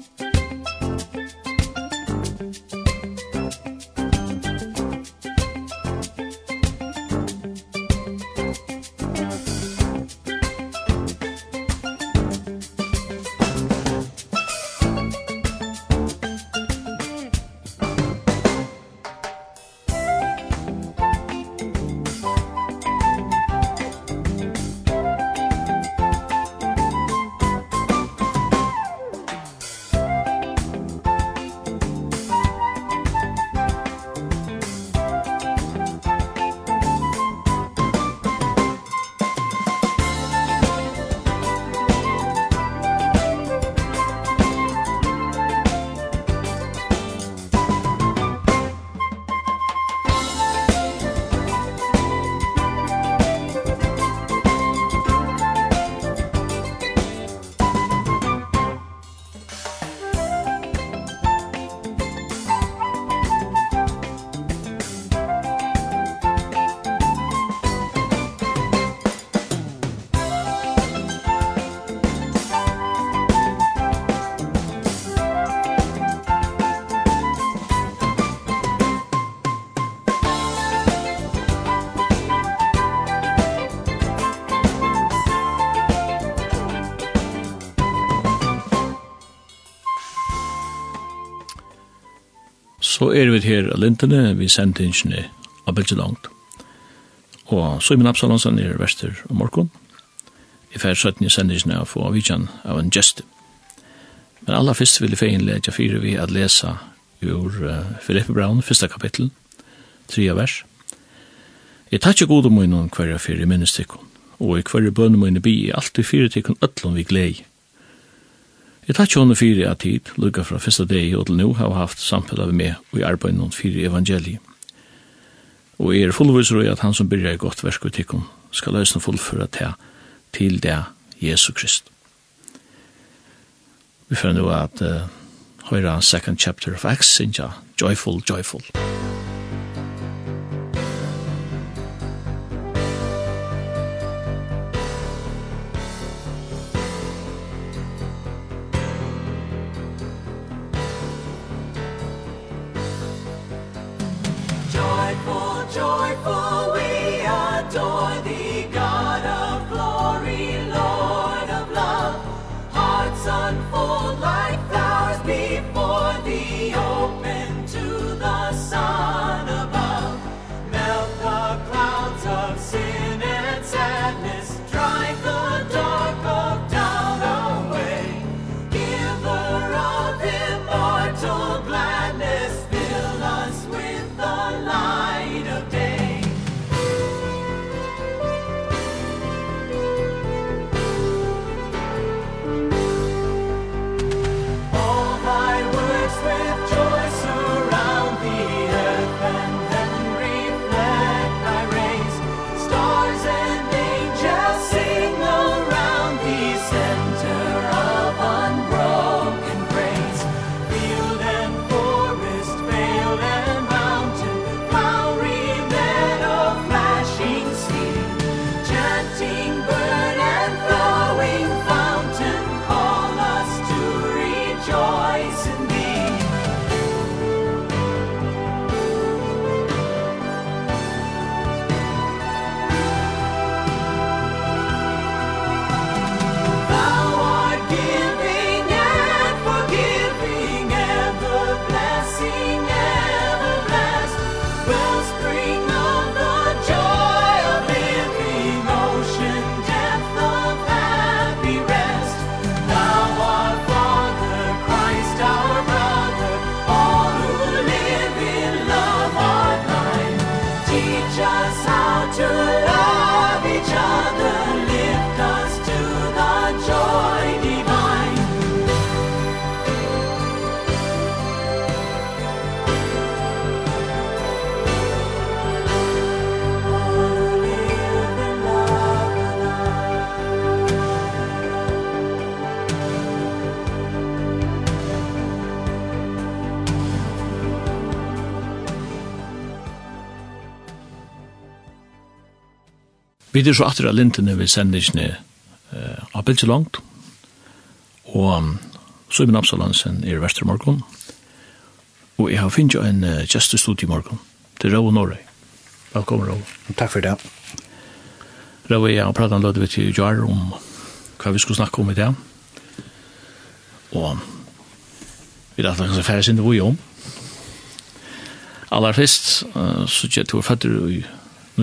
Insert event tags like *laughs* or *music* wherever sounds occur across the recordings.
Musik Så er vi her av lintene, vi sender ingene av bildet langt. Og så er min Absalonsen er vester og Morkon. I ferd 17 i sendingene av få avvidjan av en gest. Men aller først vil jeg feinle at fire vi at lesa ur uh, Filippe Braun, første kapittel, tre vers. Jeg tar ikke god om henne hver fire fyrir og i hver bønne mine bi i alt i fire tikkun ötlun vi glei, Jeg takk henne fyrir av tid, lukka fra første dag og til nå, har haft samfunnet vi meg og i arbeid noen fire evangeliet. Og jeg er fullvis røy at han som byrjar i godt versk og tikkum skal løsne fullføra til til det Jesu Krist. Vi får nå at uh, høyra second chapter of Acts, sinja, joyful, joyful. Joyful. Vi er så atter av lintene vi sender ikke ned uh, av bildet langt, og um, så er min Absalansen i Vestermorgon, og jeg har finnet en uh, gestestudie i morgen Det er Rau Norøy. Velkommen, Rau. Takk for det. Rau, jeg har pratet en løte vidt i Jar om hva vi skulle snakke om i dag, og vi er alltid kanskje færre sin det vi om. Aller først, uh, så er jeg til å fatter i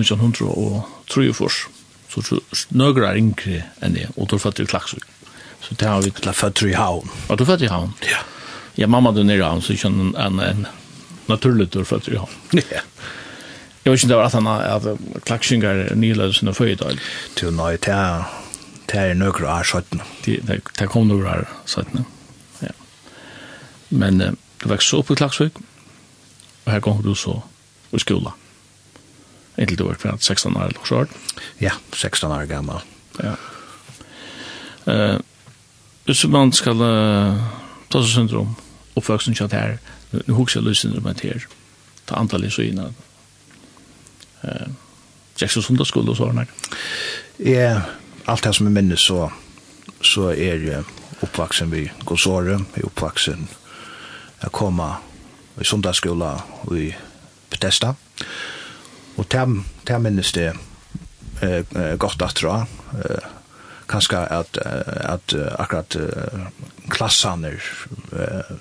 1943. Så nøgra er yngre enn det, og du fattig i Klaksvik. Så det har vi... La fattig i havn. Ja, du fattig i havn. Ja. Ja, mamma du nere i havn, så ikke en, en, en naturlig tur fattig i havn. Ja. Jeg vet ikke det var at han at Klaksvingar nylade sine føydag. Du, nei, det er, det er nøgra er 17. Det, det kom nøgra er 17, ja. Men du vekst så opp i Klaksvik, og her kom du så i skolan. Inntil du var kvart 16 år eller så. Ja, 16 år gammal. Ja. Uh, hvis man skal uh, ta seg syndrom, oppvøksen kjatt her, nu hukser jeg løssyndrom at her, ta antall i søgina. Uh, Jackson Sundagsskole og sånne her. Ja, alt det som er minnes så, så er jeg oppvaksen vid Gåsåre, jeg er oppvaksen jeg kommer i sundagsskola og i Bethesda. Mm Og det, det minnes det eh, godt at dra. Eh, kanskje at, at akkurat eh, klassene eh,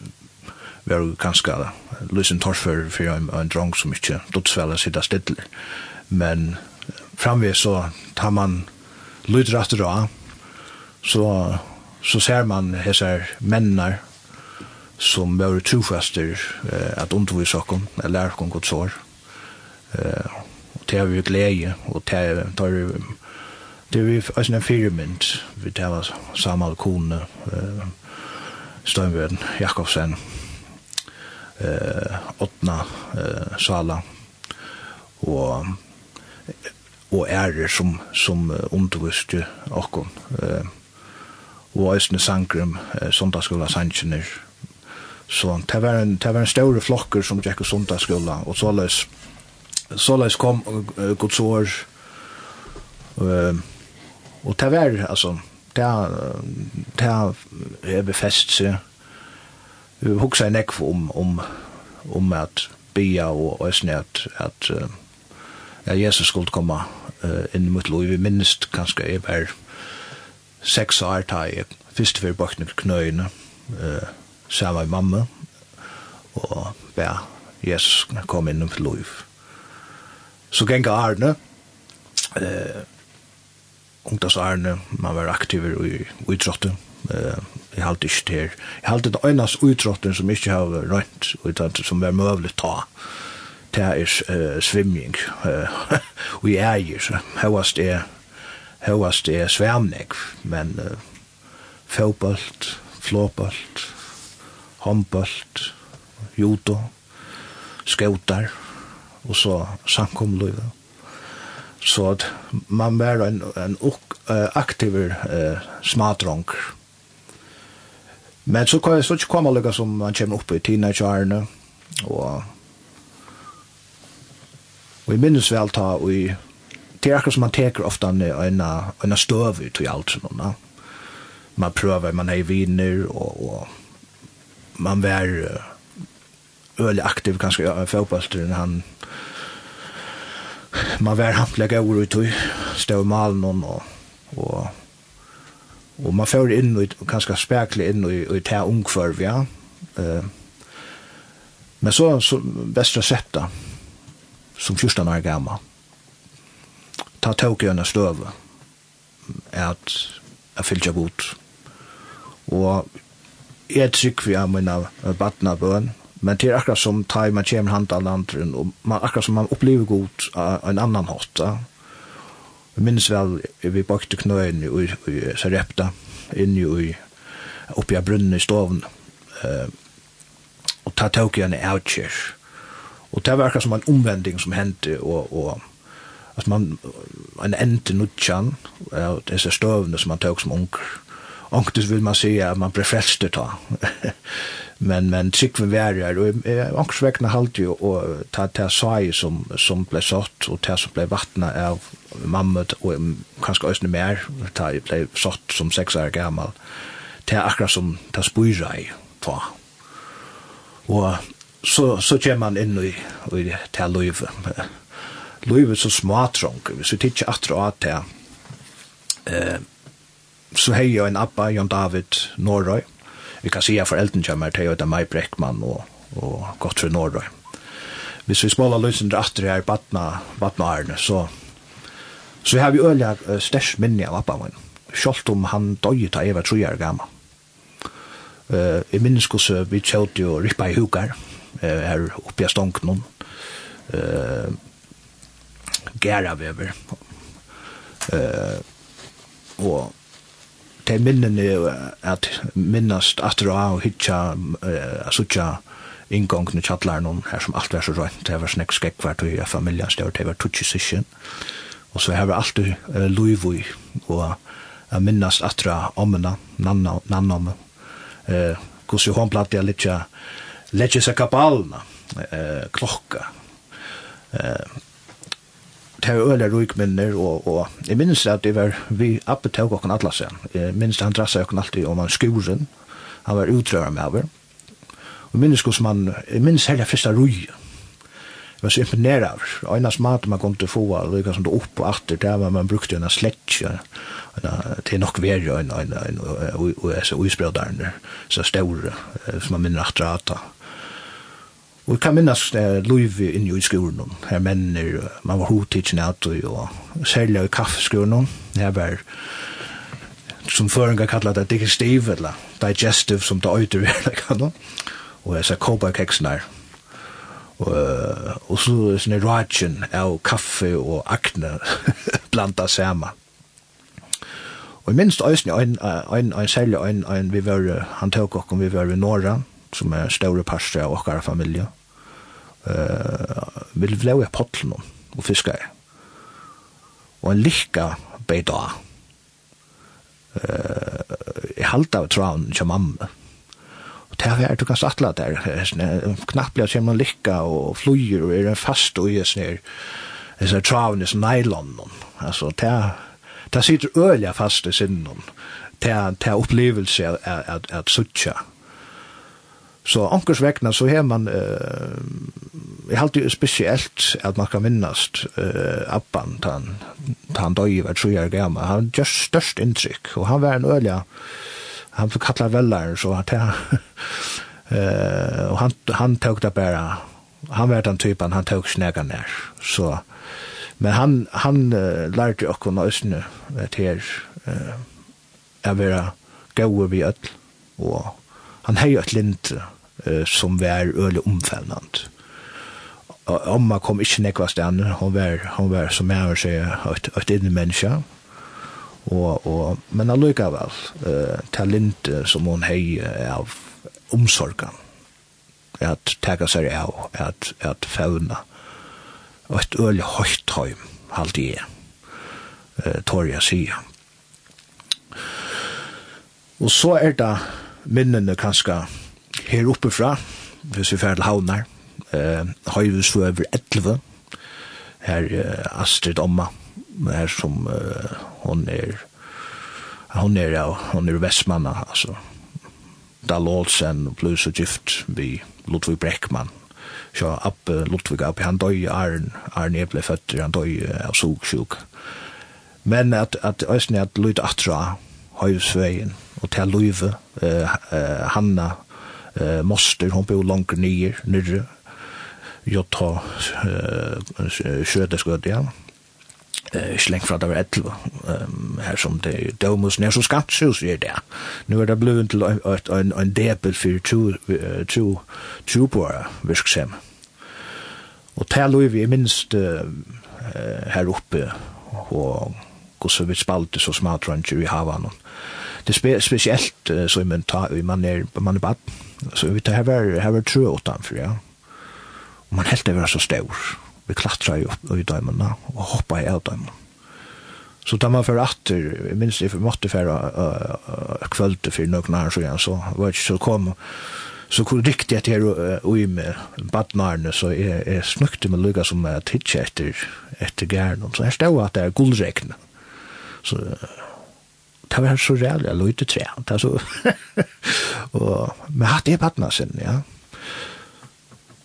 var jo kanskje lysen torfer for en, en drong som ikke dotsvelder sitte stille. Men framvis så tar man lyder at dra, så, så ser man hese mennene som var trofaster eh, at undervise oss, eller lærer oss godt sår. Eh, det har vi glede, og det har vi det vi alltså en firmynd vi tar samma kone uh, Steinvärden Jakobsen uh, Åtna uh, Sala og og ärer som som uh, undervisste och uh, og æsne sangrum uh, sondagsskola Sanchener så det var en det var en større flokker som gick på sondagsskola og så lös så lais kom uh, Guds år. Uh, og det var, altså, det er uh, befest seg. Vi hugsa en ekv om, om, om at bia og æsne at, at, ja Jesus skulle komme uh, inn mot lov. Vi minnest kanskje jeg var seks år da jeg først bakne bøkne knøyene uh, sammen med mamma og bæ Jesus kom inn mot lov. Så genga Arne, eh, ungdoms Arne, man var aktiv i utrotten eh, jeg halte ikke til her. Jeg halte det øynas utrotten som ikke har rønt, utan som var møvlig ta, det er uh, svimning, uh, og jeg er jo, høyast er, høyast er sværmning, men uh, fåbolt, flåbolt, håndbolt, judo, skautar, og så samkomlivet. Så at man var en, en aktiv uh, smadronk. Men så kan jeg så ikke komme lukka som man kommer opp i teenageårene, og, og jeg minnes vel ta, og jeg, det er akkurat som man teker ofte en, en, en støv ut i alt sånn, ja. Man prøver, man er i viner, og, og man var öle aktiv kanske ja, fotbollsträn han man var han lägga ord ut og stod mal någon och och man får in og kanske spärkle in og i ta här ja. Eh men så så bästa sättet som 14 år gammal ta tog i en at att fyllt seg godt och jeg trygg vi av mine badnabøn Men det är akkurat som tar man kommer hand av andra och man akkurat som man upplever god av en annan hot. Ja. Jag minns väl vi bakte knöen i, i, i Sarepta in i uppe i brunnen i stoven. Eh, och ta tog jag en outkir. Och det var akkurat som en omvändning som hände och, och att man en ente nutchan är dessa stövna som man tog som onker. Onktus vil man säga att man blir frälst ta. men men tycker vi är det och onktus väckna halt ju och ta ta sai som som blev sått och ta som blev vattna av mamma och kanske ösne mer ta ju blev sått som sex år gammal. Ta akkurat som ta i på. Och så så kör man in i i ta löv. Löv *laughs* så smart trång. Så tittar att dra att eh så hei jeg en abba, Jon David Norrøy. Vi kan si at foreldren kommer til å Mai Breckmann og, og Gottfrid Norrøy. Hvis vi småla løsene etter her badna, badna Arne, så, så har vi øyla uh, størst minne av abba min. Selv om han døy ta Eva tror jeg gammal. Uh, I minnes hvordan vi kjølte jo rippa i hukar uh, her oppe i stånknån. Uh, Gæra vever. Uh, og de minnene at minnast at du har hitja, uh, sutja ingongne tjattlarnon her som alt var så røynt, det var snakk skekk hvert og i familien stør, det var tutsi sysken, og så har vi alltid uh, luivui og jeg minnast atter omna, nanna, nanna omme, uh, gos jo hon platt jeg litja, letja seg kapalna, uh, klokka, uh, det var øyla rukminner, og, og jeg minnes at det var vi oppe til åkken alle sen. Jeg han drassa åkken alltid om han skuren, han var utrøra med over. Og jeg minnes hos man, jeg minnes hele første rui, jeg var så imponera av, og einas mat man kom til få, og det som det opp og atter, det var man brukte en sletje, til nok verre, og en uisbredaren, så store, som man minner atter atter, Og jeg kan minnes uh, Løyve inne i skolen, her menner, man var hodtidsen out, og særlig i kaffeskolen, her var, som føringa kallar det digestive, eller digestive, som det øyder, eller kallar, og jeg sa kobakeksen her. Og, og så er sånne rajen av kaffe og akne *laughs* blanda sama. Og minst øyne, ein ein en særlig, en, en, vi var, han tåk okkom, vi var i Norra, som er større parster av okkara familie uh, vil vlau i pottlen og fiska i. Og en lykka beida. Uh, jeg halte av traun til mamma. Og det er du kan satla der. Knapplig at kommer lykka og flyger og er fast og er snir. Det er traun i nylon. Altså, det er Det sitter øyla fast i sinnen. Det er upplevelse at, at, at, at suttja Så ankers vegna så har man, uh, jeg halte speciellt at man kan minnast uh, Abban, ta han, ta han døy var tru jag gammal, han just størst inntrykk, og han var en ølja, han fikk kalla vellar, så han *laughs* eh uh, og han, han tog det bara han var den typen, han tog snega nær, så, men han, han uh, lærte okkur nøysene eh uh, å være gode vi öll, og han hei et linte, eh, som var øle omfevnant. Amma kom ikke nekva stand, hon var, hon var som jeg vil si, et, et inne menneske, og, og, men allikevel, eh, talent som hon hei av omsorgen, at teka seg av, at, at fevna, og et øle høyt høym, halde jeg, eh, torja sier. Og så er det minnene kanskje her oppe fra, hvis vi fer til Havnar, eh, Høyves for over 11, her eh, Astrid Omma, her som eh, hon er, hon er, ja, hon er Vestmanna, altså, Dahl Olsen, Blues og Gift, vi Ludvig Breckmann, så Abbe Ludvig Abbe, han døy Arn, Arn er ble født, han døy av sugsjuk. Men at, at Øysten er at lyd atra Høyvesveien, og til Løyve, uh, uh, Hanna eh, Moster, hon bor langt nyer, nyrre, Jotta, eh, Sjødeskød, ja, eh släng fra det var 11 um, her som det domus när så skatt så är det. Nu är det blevet til en, en debel två två två på visksem och til lov vi minst eh här uppe och og så vi spalte så smart rundt i havan det är speciellt så i man, tar, man är man är bad Så vi tar här här var utan för ja. Och man helt det var så stor. Vi klattrade ju upp i dömarna och hoppar i dömarna. Så tar man för åter, minst i för måtte för uh, kvöld för några så igen så var det så kom så kur riktigt att här och i med badnarne så är är snyggt med lugga som är tidigt efter efter gärn så här står att det är guldregn. Så det var så rævlig jeg løyte tre. Det var så... og, men hatt det pattene sin, ja.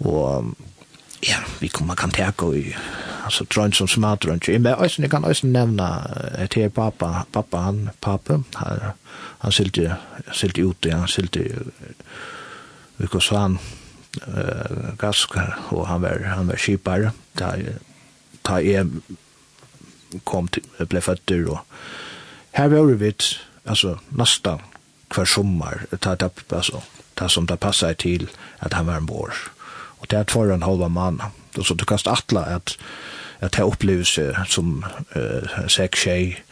Og ja, vi kommer kan teka i altså, drönts som smart drönts. Men jeg kan også nämna et her pappa, pappa han, pappa, han, han sylte, sylte ute, han sylte så han, uh, gask, og han var, han var kipare, da, da jeg kom til, ble føtter, og Her var vi, altså, nesten hver sommer, ta, ta, altså, ta som det passer til at han var en bor. Og det er tvær en halva mann. Så du kan atla at, at det oppleves som uh, seks tjej,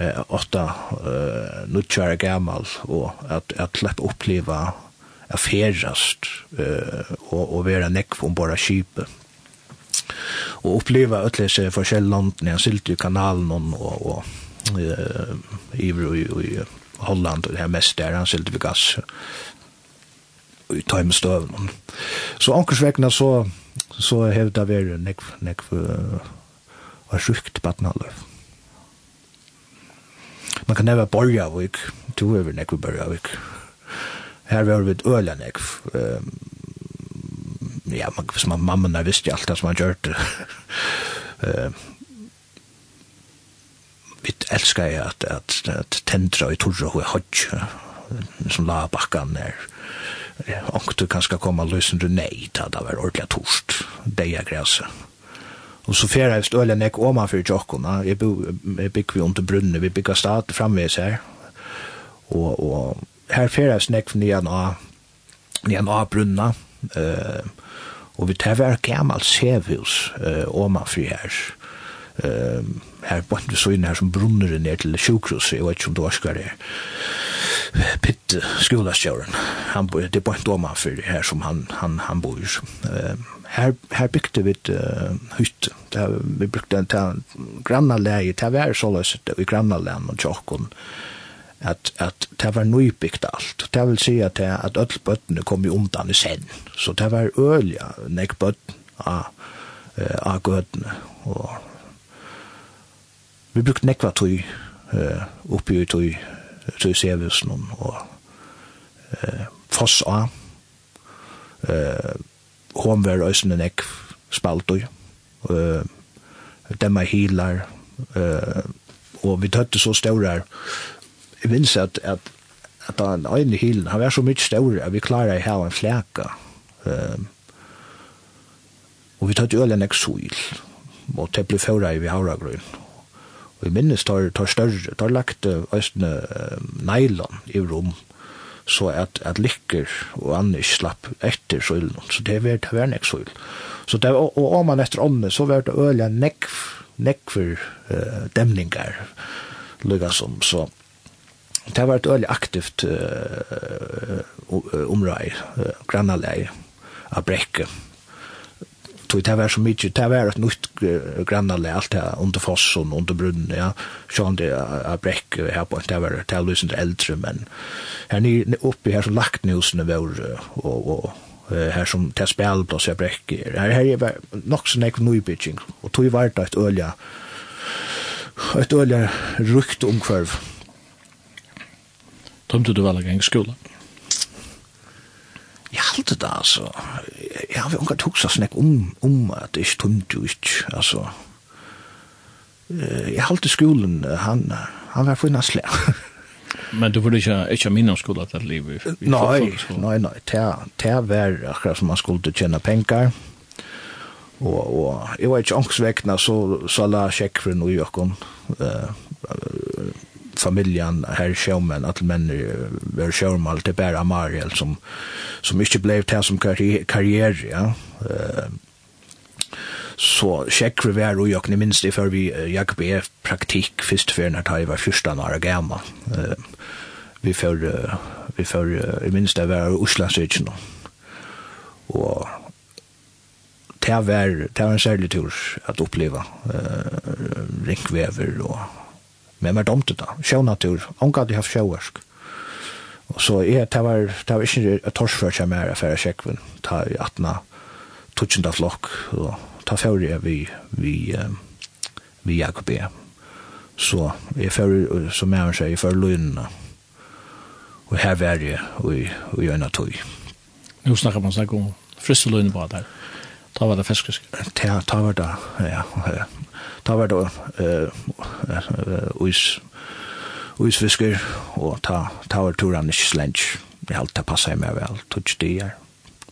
eh, åtta eh, nuttjare gammal og at, at slepp oppleva at ferast eh, og, og vera nekv om bara kipet og oppleva ötlese forskjell landen i en silt i kanalen og, og, Iver i i Holland, og det her mest der, han sylte vi gass i timestøvn. Så ankersvekkene så, så hevda vi nek nek var sjukt badnaløv. Man kan never borja vik, to ever nek borja vik. Her var vi øla nek Ja, man, man mamma visste alt det som man gjørte. *laughs* vi elskar jeg at, at, at tendra i torra og hodj, som la bakkan er, og du kan skal komme lösen du nej, ta det var ordentlig torst, det er græse. Og så fjerde jeg støle nek oma fyrir tjokkona, jeg, bygg vi under brunne, vi bygg stat framvis her, og, og her fjerde jeg nek nyan av, nyan av brunna, uh, og vi tar hver gammal sevhus uh, oma fyrir her, uh, her på andre søgne her som brunner ned til sjukhus, jeg vet ikke om du orsker det, Pitt skolastjøren, han bor, det er på en doma for det her som han, han, han bor. Her, her bygde vi et uh, hytt, der, vi brukte en til grannalæge, det var så løs i grannalægen og tjokken, at, at det var nybygd alt. Det vil si at, det, at alle bøttene kom jo undan i sen, så det var øl, ja, nek bøtten av, av gøtene, og vi brukte nekva tøy uh, oppi i tøy tøy servisen og uh, foss a uh, homver øysene nekv spaltøy uh, demma hilar uh, og vi tøtte så staurar jeg minns at, at at den ene hilen, han var så mykje staurar at vi klarar å ha en flæka. Um, og vi tøtte ølen ek suil og det ble fører i vi havragrøn. Og i minnes tar, tar større, tar lagt østene uh, nylon i rom, så at, at lykker og annars slapp etter søylen. Så det var, det var en søyl. Så det, og, og om man etter ånden, så var det øyla nekv, nekver uh, demninger, lukka som, så det var et øyla aktivt uh, uh, omrøy, uh, grannalei, av brekket tog det var så mycket, det var ett nytt grannale, allt det under fossen, under brunnen, ja, sån det är bräck här på, det var det var äldre, men här ni uppe här så lagt nusene var, och, och här som det spel då så bräck Här här är nog så näck pitching och tog vart ett ölja. Ett ölja rukt omkvarv. Tomte du vel en skola? Jeg halte det, altså. Jeg har ikke tuksa snakk om, om at det ikke tømte jo ikke, altså. Jeg halte skolen, han, han var funnet slag. Men du burde ikke, ikke minne om skolen at livet? Nei, nei, nei. Det var akkurat som man skulle tjene penger. Og, og jeg var ikke ångsvekkende, så, så la jeg sjekkeren og jokken. Uh, familjen her sjømen, at menn är showmal til bara Mariel som som ikke ble til som karriere, ja. Uh, så check rever og jag minst det før vi jag blev praktikk, først før når jeg var første når jeg gammal. Uh, vi får, uh, vi får, uh, i minst det var Oslandsøtjen og det var det var en særlig tur at oppleva uh, ringvever og men mer domte da. Sjønatur, omgå de har sjøversk. Og så er det var, det var ikke et torsfør som er affæra sjekkven, ta i 18 tutsjenda flokk, og ta fjøri vi, vi, vi Jakob E. Så jeg fjøri, som jeg sier, jeg fjøri løgnene, og her var jeg, og jeg øyne tog. nu snakker man snakk om frysseløgnene bare der. Ta var det fiskrisk. Ta, ta var det, ja ta var det eh is isfisker og ta ta var turan i slench. Det helt ta passa meg vel. Touch det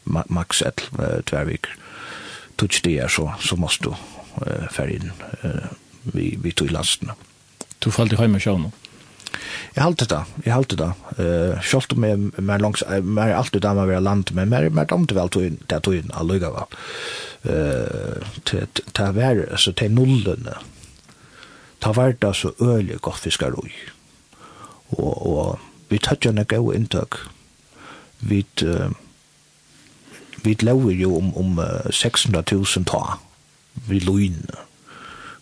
Max et tvärvik. Touch det så så måste du eh färgen eh vi vi tog lasten. Du fallte i och sjön. Jeg halte det, jeg halte det. Uh, Sjølt om jeg er langs, jeg er alltid damer ved land, men jeg er damer vel til jeg tog inn alløyga va. Til jeg var, altså til nullene, ta var det så øyelig godt fiskar ui. Og, og vi tatt jo nek gau inntak. Vi uh, vi lever jo om, om 600 000 ta vi løgne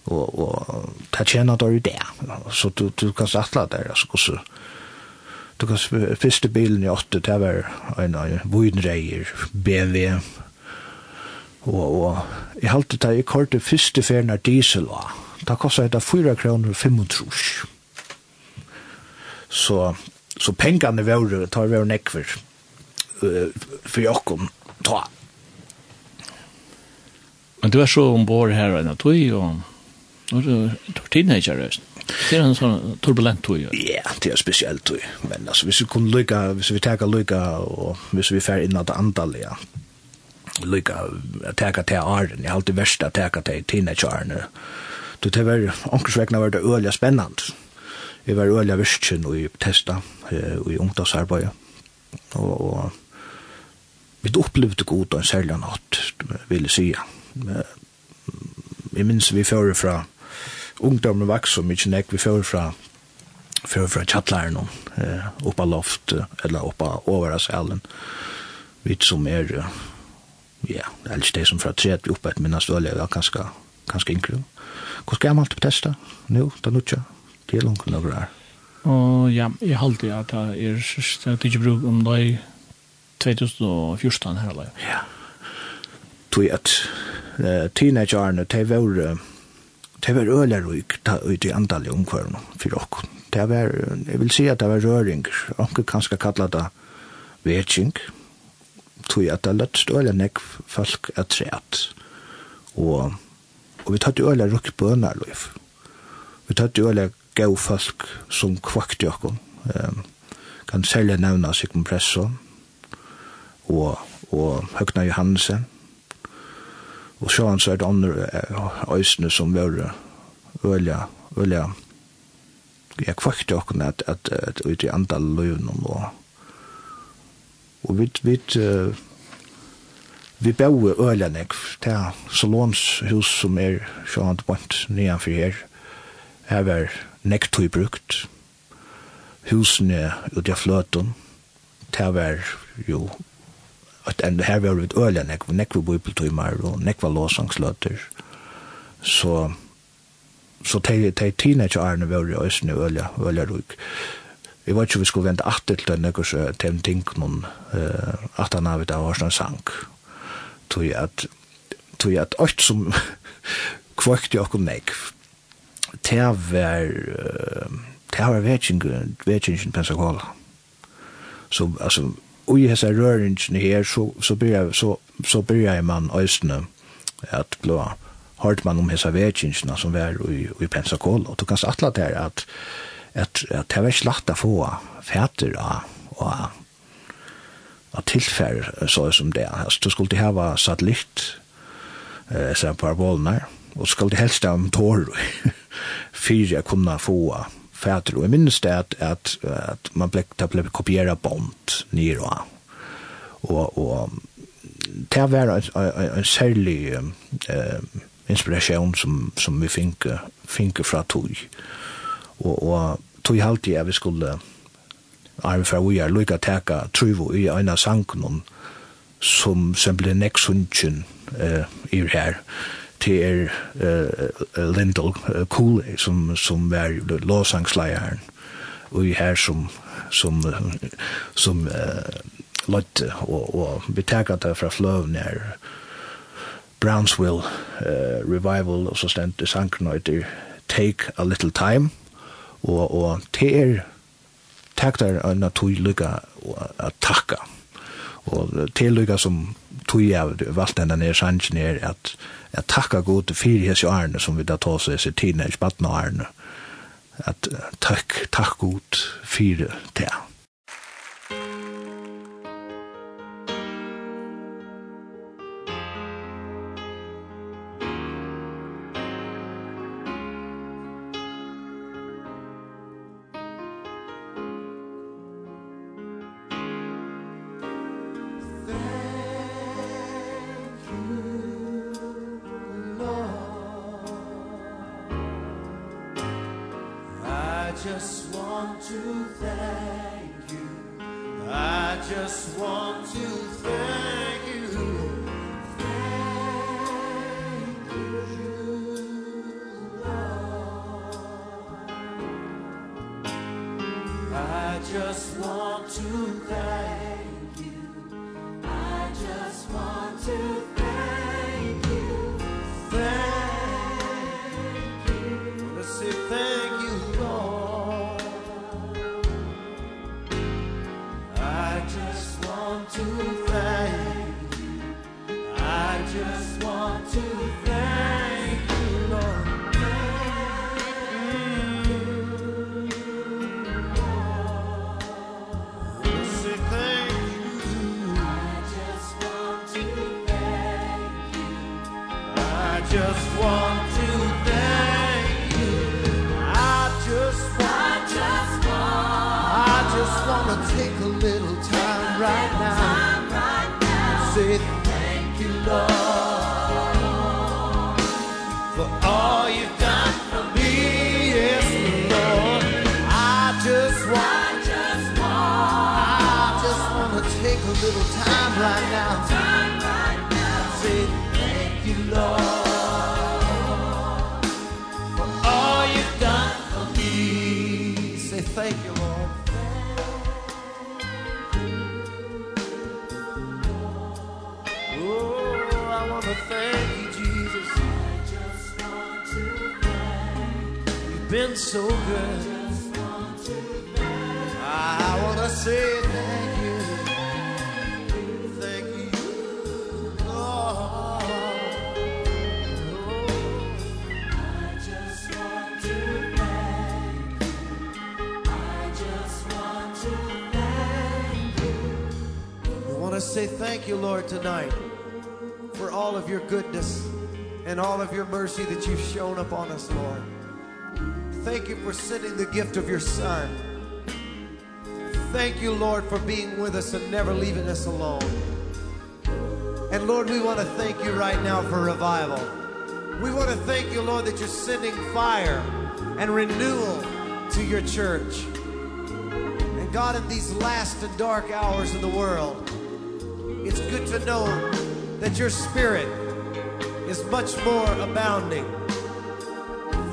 og og ta tjena der i der så du du kan sætla der så så du kan fyrste bilen i åtte det var en voidreier BMW og og i halte ta i korte fyrste ferna diesel va ta kosta det 4 kroner 35 så så pengane var tar vi nekver uh, för Jakob ta Men du er så ombord her enn at du og Nå er det teenager, det er en sånn turbulent tog. Ja, det er spesielt tog. Men altså, hvis vi kunne lykke, hvis vi tager lykke, og hvis vi fer inn av det antallet, ja, lykke, tager til åren, jeg har alltid verst å tager til teenagerene. Du, tar vel, omkringsvekkene var det øyelig spennende. Jeg var øyelig virkelig og testa, og i ungdomsarbeidet. Og, og vi opplevde god og en særlig natt, vil jeg si. Jeg minns vi fører fra ungdommen vaks så mykje nek vi fyrir fra fyrir fra tjattlæren eh, oppa loft eller oppa over salen vi som er ja, ellers det som fra tredje oppa et minna stål er ganske ganske yngre Hvor skal jeg alltid testa? nu, da nu tja, det er langt noe her. Og ja, jeg halte at det er ikke bruk om det 2014 her. Ja. Tog at teenageårene, de var det var øyla røyk ut i andalig omkvarn for okkur. Det var, jeg vil si at det var røring, onker kanskje kalla det vetsing, tog at det løtst øyla nek folk er treat. Og, og vi tatt øyla røyk bønarløyf. Vi tatt øyla gau folk som kvakti okkur. Um, kan særlig nevna Sigmund Presso og, og Høgna Johansen Og så han sier andre øysene som var ølja, ølja, jeg kvakte okken at, at, at ut i andal løvn og og vi, vi, vi bau ølja nek, det er salonshus som er sjåan bant for her, her var nektøy brukt, husene ut i fløten, det var jo at and her var við ølja nekk nekk við bibeltímar og nekk var låsangsløtter. Så så te tei teenage arne var jo øsne øyla, øyla ruk. Vi var ikke vi skulle vente atter til denne så til en ting noen uh, at han av vært av Arsland sank tog at tui at alt som *laughs* kvøkt i okkur nek te var te var vetsingen vetsingen Pensacola Så, altså og i hessa røringene her, så, så, byrja, så, så byrja man østene at blå hørt man om hessa vekingene som var i, i Pensacola, og du kan satla der at, at, at det var ikke lagt å få fæter og, og tilfær så som det. Altså, du skulle hava satellitt, eh, parabolene, og skulle helst ha en tår for jeg kunne få fæter, og jeg minnes det at, at, at man ble, det ble kopieret bont nere og, og, og det var en, en, en særlig eh, inspirasjon som, som vi finke, finke fra tog og, og tog halvtid at vi skulle arve fra vi er lykka teka truvo i en av sangen som som ble neksuntjen eh, i her til er uh, Lindell Cooley som, som var låsangsleieren og her som som som uh, løtte, og, og vi takker det fra fløven her. Brownsville uh, Revival og så stendte i og etter Take a Little Time. Og, og til er takker en naturlykka å takke. Og til lykka som tog jeg valgte denne sangen er at jeg takker god for hese årene som vi da tar seg hese teenage-battene årene. At takk, takk god for det. tonight for all of your goodness and all of your mercy that you've shown upon us, Lord. Thank you for sending the gift of your Son. Thank you, Lord, for being with us and never leaving us alone. And Lord, we want to thank you right now for revival. We want to thank you, Lord, that you're sending fire and renewal to your church. And God, in these last and dark hours of the world, to know that your spirit is much more abounding.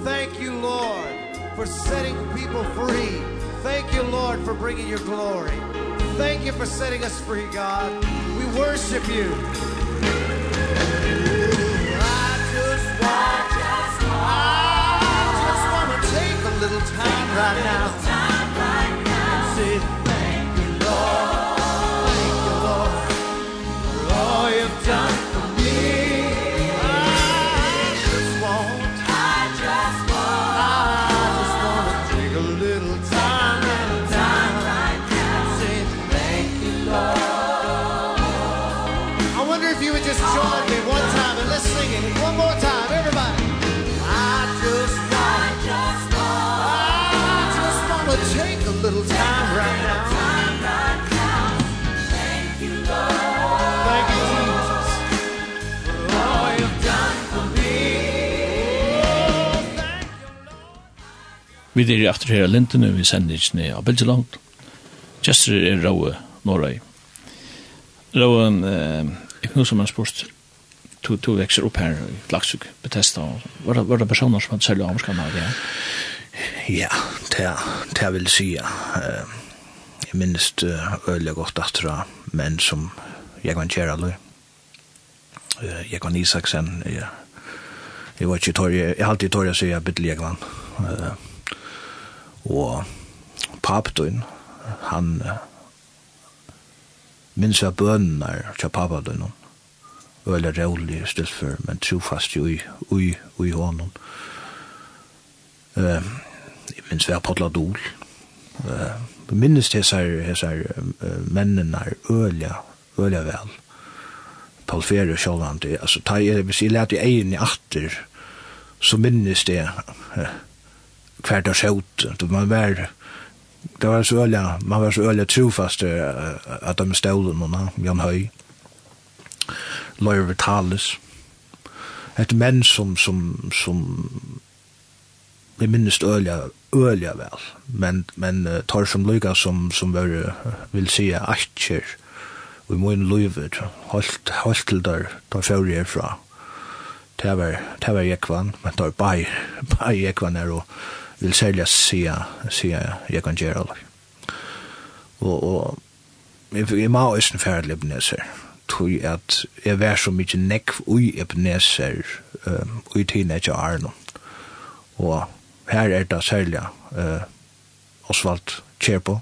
Thank you, Lord, for setting people free. Thank you, Lord, for bringing your glory. Thank you for setting us free, God. We worship you. I just want I just want to take a little time right now. if you would just join me one time and let's sing it one more time, everybody. I just want, I just want, I just want to take a little time right now. Thank you, Lord. Thank you, Jesus. For all you've done for me. Thank you, Lord. Vi er i aftur her lintene, vi sender ikke ned av Belgeland. Kjester er Raue Norrøy. Raue, eh, nu som man spørst, to to vekser opp her i Laksuk, Bethesda var det var det personer som hadde særlig omskan av det? ja det det vil si. säga Jeg minnes det øyelig gott att tror menn som jag kan kjære då Jeg var Isaksen jeg, jeg var ju torg har alltid torg å si jeg bytte kan eh Og papton han Uh, minns av bønene her, tja pappa det noen. Øyla rævlig i for, men trofast jo i, i, i hånden. Uh, jeg minns vi har potla dol. Uh, minnes disse her mennene er øyla, øyla vel. Paul Ferre sjålande, altså, ta, jeg, hvis jeg lærte egin i atter, så minnes det uh, hver dag sjøt, man var, det var så öliga, man var så öliga trofast uh, att de stålen hon, Jan Høy, Løyre Vitalis. Et menn som, som, som jeg minnes øyla, øyla vel, men, men uh, tar som lyga som, som var, uh, vil si, atjer, Vi må inn løyve, holdt, holdt til der, der fyrir herfra, det var, det var jekvan, men det der bare bai jekvan er, og vil særlig sige, sige jeg kan gjøre det. Og, og jeg, jeg må også en færdig Ebenezer, tog at jeg var så mykje nekv ui Ebenezer um, ui tiden etter Arno. Og her er det særlig uh, Osvald Kjerpo,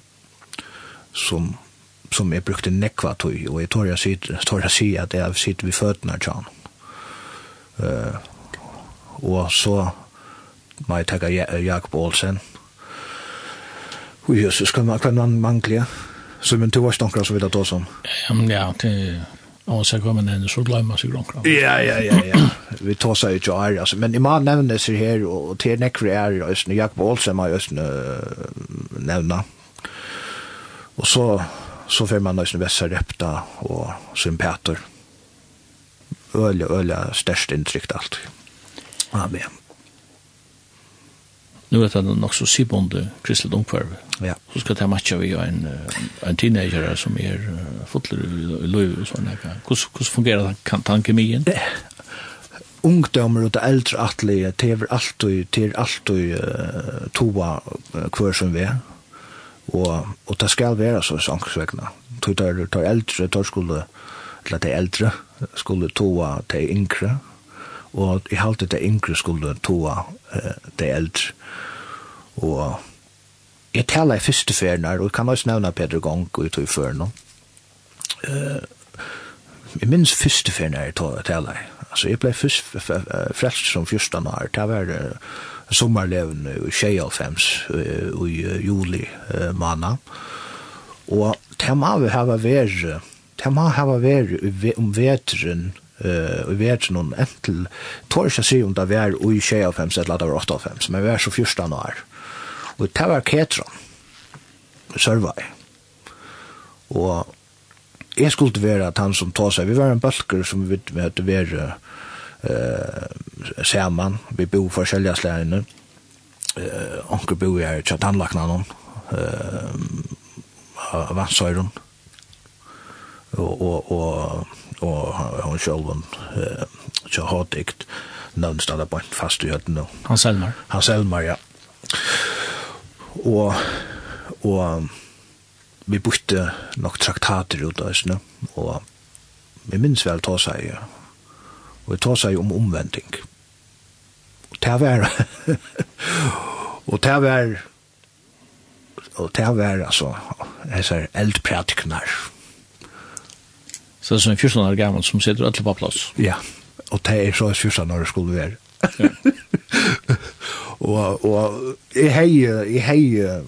som som jeg brukte nekva tog, og jeg tår jeg sier si at jeg sitter ved føttene av tjan. Uh, og så meg takka Jakob Olsen. Ui, Jesus skal man kan man mangla. Så men du var stankra så vidare då som. Ja, ja, det Og så kommer den, så glömmer sig. Ja, ja, ja, ja. Vi tar sig ut och är, alltså. Men imam man sig här, och till nekre är i Östene, Jakob Olsen har i Östene nämna. Och så, så får man nästan Vessa Repta och sympater. Öle, öle, störst intryckt allt. Amen nu er det nok så sibonde kristelig omkvarve. Ja. Så skal det matcha vi en, en teenager som er fotler i løy og sånn. Hvordan fungerer den tankemien? Ungdommer og det eldre atlige tever alltid, tever alltid uh, toa hver som vi er. Og, og det skal være så sangsvegna. Tog tar, tar eldre, tar skulle, eller de eldre, skulle toa de yngre. Og i halte de yngre skulle toa uh, det eldre. Og jeg taler i første ferien her, og jeg kan også nevne Peter Gong og jeg tog i ferien nå. Uh, jeg minns første ferien her jeg taler i. Altså, jeg ble først frelst som 14 år. Det var uh, sommerleven i 25 uh, i uh, juli uh, måned. Og det må vi ha vært, det må ha vært om veteren eh vi vet ju någon entel tår ikke si om det var i 25 eller det var 85 men vi är så första år. Og det var Ketron. Sørvei. Og jeg skulle være at han som tog seg, vi var en bølger som vi hadde vært uh, sammen, vi bo for slærene, uh, onker bo i her til tannlakna noen, uh, av vansøyren, og, og, og og hon sjálvan eh så hatikt någon stannar på fast i hötten då. Han Selmar. Han Selmar ja. Og og vi bytte nok traktater ut av snø og vi minns vel ta seg og vi ta seg om omvending og det *laughs* var og det var og det var altså jeg sier eldpratikner og Så det er som 14 år gammel som sitter alle på plass. Ja, og det er så 14 år skulle være. Ja. *laughs* og, og jeg heier, jeg heier,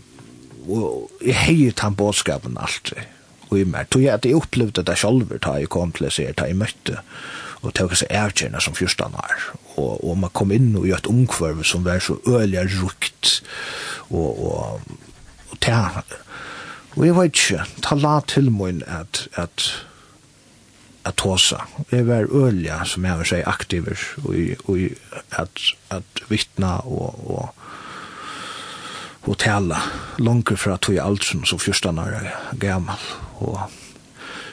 og jeg heier den bådskapen alltid. Og i mer, tog jeg at jeg opplevde det selv da jeg kom til å se, da jeg møtte, og tog seg erkjenne som 14 år. Og, og man kom inn og gjør et omkvarv som var så øyelig rukt, og, og, og det Og jeg vet ikke, ta la til min at, at att tåsa. Det var ölja som jag vill säga aktiver och, och att, att vittna och, och och tala långt för att tog allt som så första när gammal och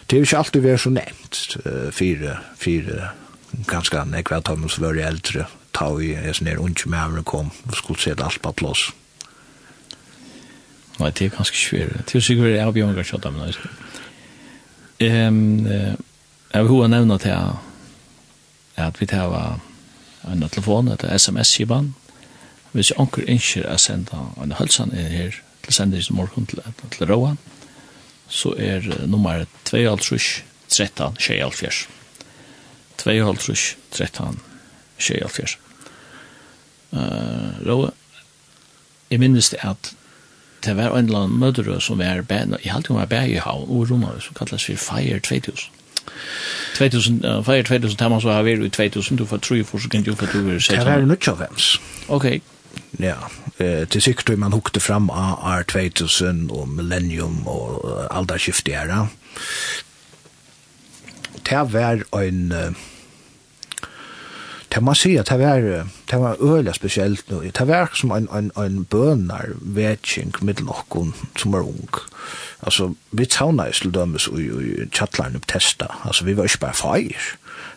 det är ju inte alltid vi är så nämnt fyra fyra ganska nekva tar man så var äldre ta vi är så ner unge med över kom och skulle se det allt på plås. Nej, det är ganska svårt. Det är ju säkert att jag björgar kjöta med det. Ehm Jeg vil hva nevna til at vi tar en telefon, et sms-kiban. Hvis jeg anker innskjer å senda en hølsan er her til sender i morgen til, til Råa, så er nummer 2.5 13 24. 2.5 13 24. Uh, Råa, jeg minnes det at det var en eller annen mødre som var bæna, jeg halte hun var bæna i havn, og rommet, som kalles for Fire 2000 2000 uh, 2000 tamma så har vi i 2000 du får 3 for så kan du få du vil se. Det er nok av ens. Okay. Ja, eh till sikkert man hukte fram AR 2000 og millennium og alderskift i era. Det var en Det man säger at det var det var øyla spesielt nu. Det var som en, en, en bønner vetsing med noen som var ung. Altså, vi tauna i sluddømmes og i tjattlaren opp testa. Altså, vi var ikke bare feir.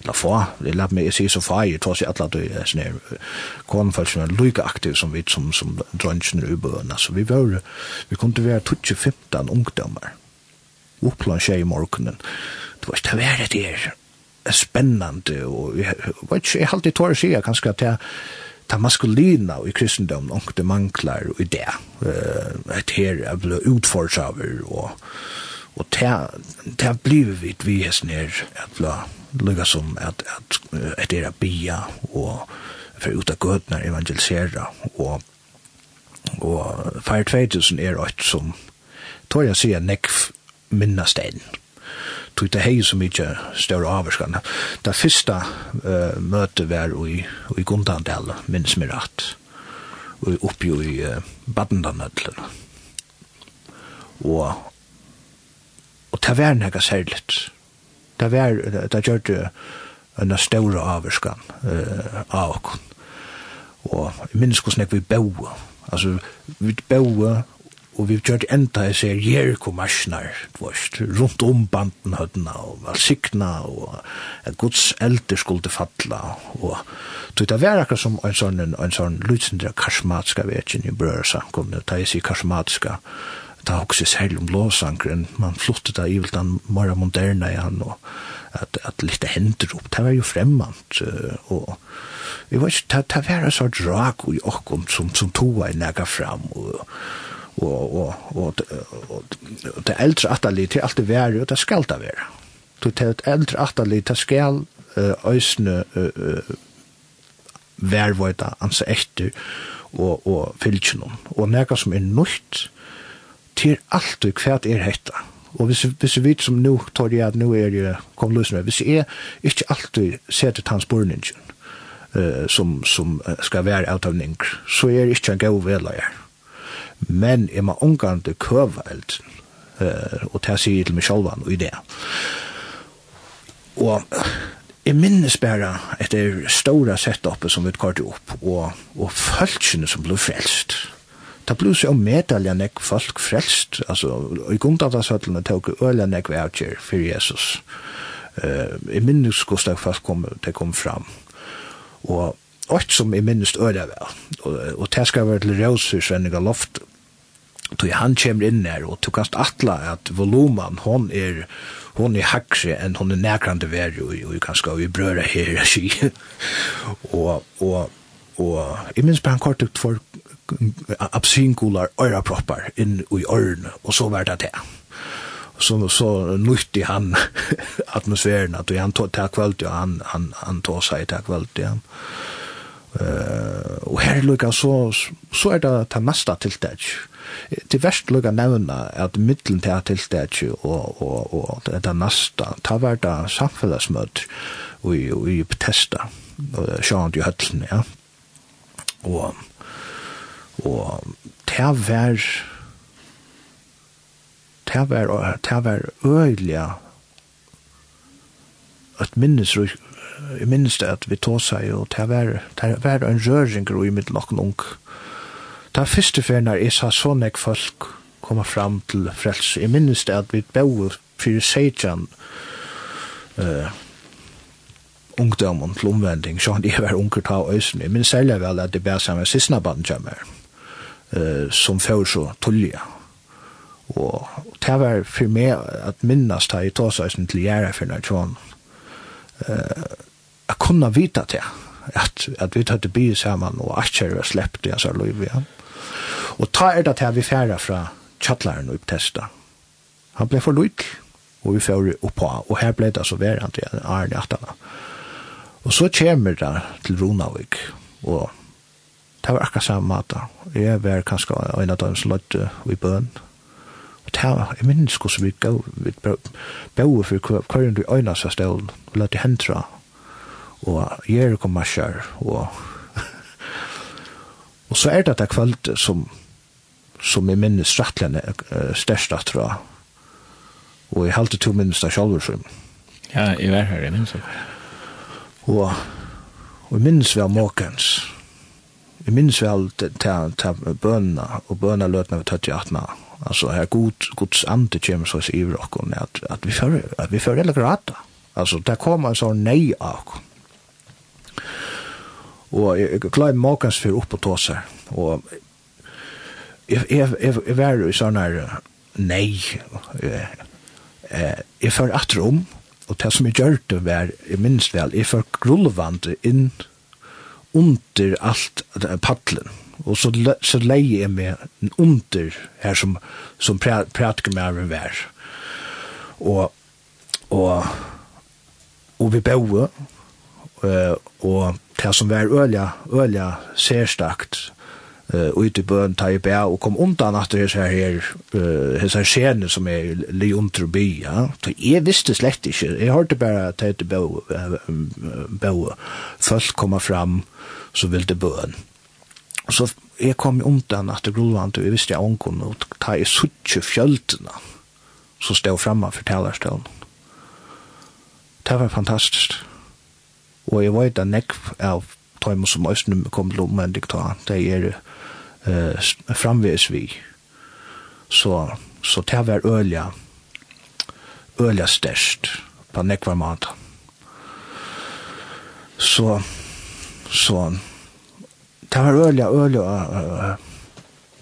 La få, det la meg si så feir, tås i atla døy, sånne som er lyka aktiv som vi, som, som drønnsene i bøn. Altså, vi var, vi kunne være 20-15 ungdommer. Opplan tjei i morgenen. Det var ikke det var det der spennande og jeg vet ikke, jeg har alltid tåret sier kanskje at jeg ta maskulina i kristendom og det manglar og det. Et her er ble utforsaver og og det har blivit vidt vi er her at ble lukka som at at et er bia og for ut av gøtna evangelisera og og Fire 2000 er et som tår jeg sier nekv minna tog det hei så mykje større avvarskan. Det første uh, møtet var i, i Gundandal, minns mig rett, og oppi i uh, Badendanødlen. Og, og det var nega særligt. Det var, det gjør det en større avvarskan uh, av okken. Og jeg minns hvordan jeg vi bau, altså vi bau, og vi gjør enda jeg ser Jericho-marsjnar, rundt om banden hødna, og valsikna, og at Guds eldre skulle falla, og tog det var akkurat som en sånn, en sånn lydsindre karismatiska vekjen i brøyre samkomne, da jeg sier karismatiska, da også særlig om låsankren, man flottet da i vilt den mara moderna i han, og at, at litt hender opp, det var jo fremmant, og vi var ikke, det var en sånn drag i okkom som, som toa i nega fram, og og, og, og, og, det eldre atterlig til alt det være, og det skal det være. Du er et eldre atterlig, det skal øsne værvøyda ansa etter og, og fylgjennom. Og nega som er nøyt til alt og hva er hetta. Og hvis, hvis vi som nå tar jeg at nå er jeg kom løs med, hvis jeg ikke alltid setter hans borningen uh, som, som skal være avtavning, så er jeg ikke en god velaier men er man omgående køve alt, uh, og det sier til meg selv og i det. Og jeg minnes bare etter store setupet som vi kort opp, og, og følelsene som ble frelst. Det ble så medalja nek folk frelst, altså, i gundavdagsøtlene tok øyla nek vevkjer for Jesus. Uh, jeg minnes hvordan folk kom, det kom fram. Og alt som jeg minnes øyla vel, og, og det skal være til røs i Svenninga Loft, tog han kommer inn her, og tog kanst atla at volumen, hon er, hon er hakse enn hon er nærkrande veri, og, og ska vi brøra her, *laughs* og, og, og, jeg minns bare han kort ut for absinkular øyraproppar inn i ørene, og så var det det. Så, så nytti han *laughs* atmosfæren, at han tog til kveld, og han, han, han tog seg til kveld, ja. Uh, og her lukka så, så er det det mesta tiltak, det verst lukka nevna at middelen til at tilstætje og, og, og det er nasta, ta var det samfellagsmøtt og i protesta, og sjåan til høtlen, ja. Og, og ta var ta var ta var øyliga at minnes jeg minnes det at vi tog seg, og det var, det var en røring i middelen og ung, Da første ferien er jeg sa så nek folk komme fram til frelse. Jeg minnes det at vi bøy fyrir seitjan uh, ungdommen til omvending, så han var unger ta øysen. Jeg minnes særlig vel at det bæs sammen sysna band kommer, uh, som fyrir så tullia. Og det var for meg at minnes ta i tåsøysen til gjerra fyrir tjån. Uh, jeg kunne vita det, at, at vi tatt det by sammen og akkjer og sleppte jeg så lov igjen. Og ta er det til vi færa fra tjattlaren og upptesta. Han ble for lyk, og vi færa oppa, og her ble det altså verant i Arne Atana. Og så kommer det til Ronavik, og det var akkurat samme mat. Jeg var kanskje en av dem som løtte i bøn, og det var, jeg minnes hvordan vi gav, vi bøde for hver enn du øyna seg stål, og løtte hentra, og gjør kom marsjer, og Og så er det det kvöldet som, som jeg minnes strattlene uh, størst at tror Og jeg halte to minnes det selv som. Ja, jeg var her, jeg minnes det. Og, og jeg minnes vel måkens. Jeg minnes vel til bønene og bønene løtene vi tøtt i atna. Altså, her god, gods ande kommer så i rocken at, at vi fører, at vi fører eller grata. Altså, der kommer en sånn nei av og jeg klarer makens for opp på tåse. Og jeg, jeg, jeg, jeg var jo sånn her, nei, jeg, jeg får atter om, og det som jeg gjør det var, jeg minns vel, jeg får grullvand inn under alt paddelen. Og så, så leier jeg meg under her som, som prater med meg vær. Og, og, og vi bøver, Uh, og det som var ølja, ølja særstakt uh, ute i bøn, ta i bæ og kom undan at det er her uh, her skjene som er li under by, ja. Så jeg visste slett ikke, jeg hørte bare at det er bæ, folk kommer fram, så vil det bøn. Så jeg kom undan at det grulvant, og jeg visste jeg omkom, og ta i suttje fjøltene, så stod framme for talerstålen. Det var fantastisk og jeg vet at nekv av tøymer som Østnum kom til omvendig ta, det er uh, framvis vi. Så, så det var ølja, ølja størst på nekvar mat. Så, så, det var ølja, ølja, uh,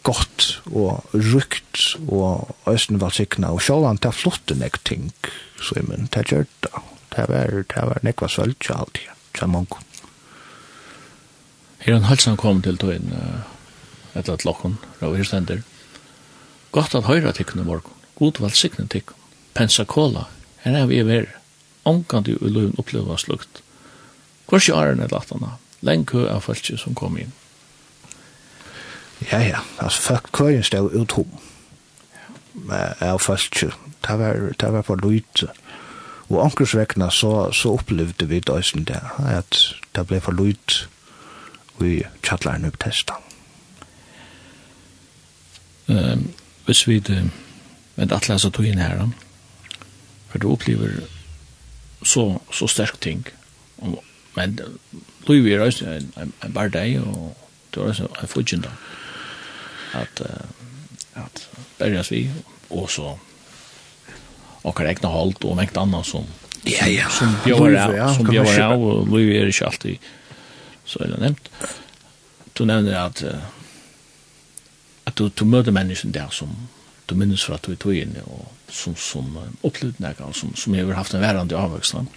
gott og rukt og Østnum var sikna, og sjålan det flotte nek ting, så jeg men det gjør det det var, det var nekva svølt til alt, ja, til mange. Her han halsan kom til tøyen, uh, etter at lokken, og her stender. Godt at høyre tikkene morgen, god valgsikne tikkene, Pensacola, her er vi er verre, omkant i uløven oppleva slukt. Hvor er åren er lattene, lenge kø av folk som kom inn. Ja, ja, altså folk køyen stod ut hom, av folk, det var, det var for lytte, Og ankers vekna så, så opplevde vi døysen det, at det ble for lyd i kjallaren opp testa. Um, hvis vi det, men at lesa tog inn her, for du opplever så, så sterk ting, og, men Louis er også en, en en bar deg, og det er også en fudgen da, at, uh, at berges vi, og så och kan räkna halt och mäkt annat som ja ja som björa som björa och Louis är inte alltid så är det nämnt du nämner att att du du möter människan där som du minns för att du är tog in och som som upplevde näka som som har haft en värande avvuxen.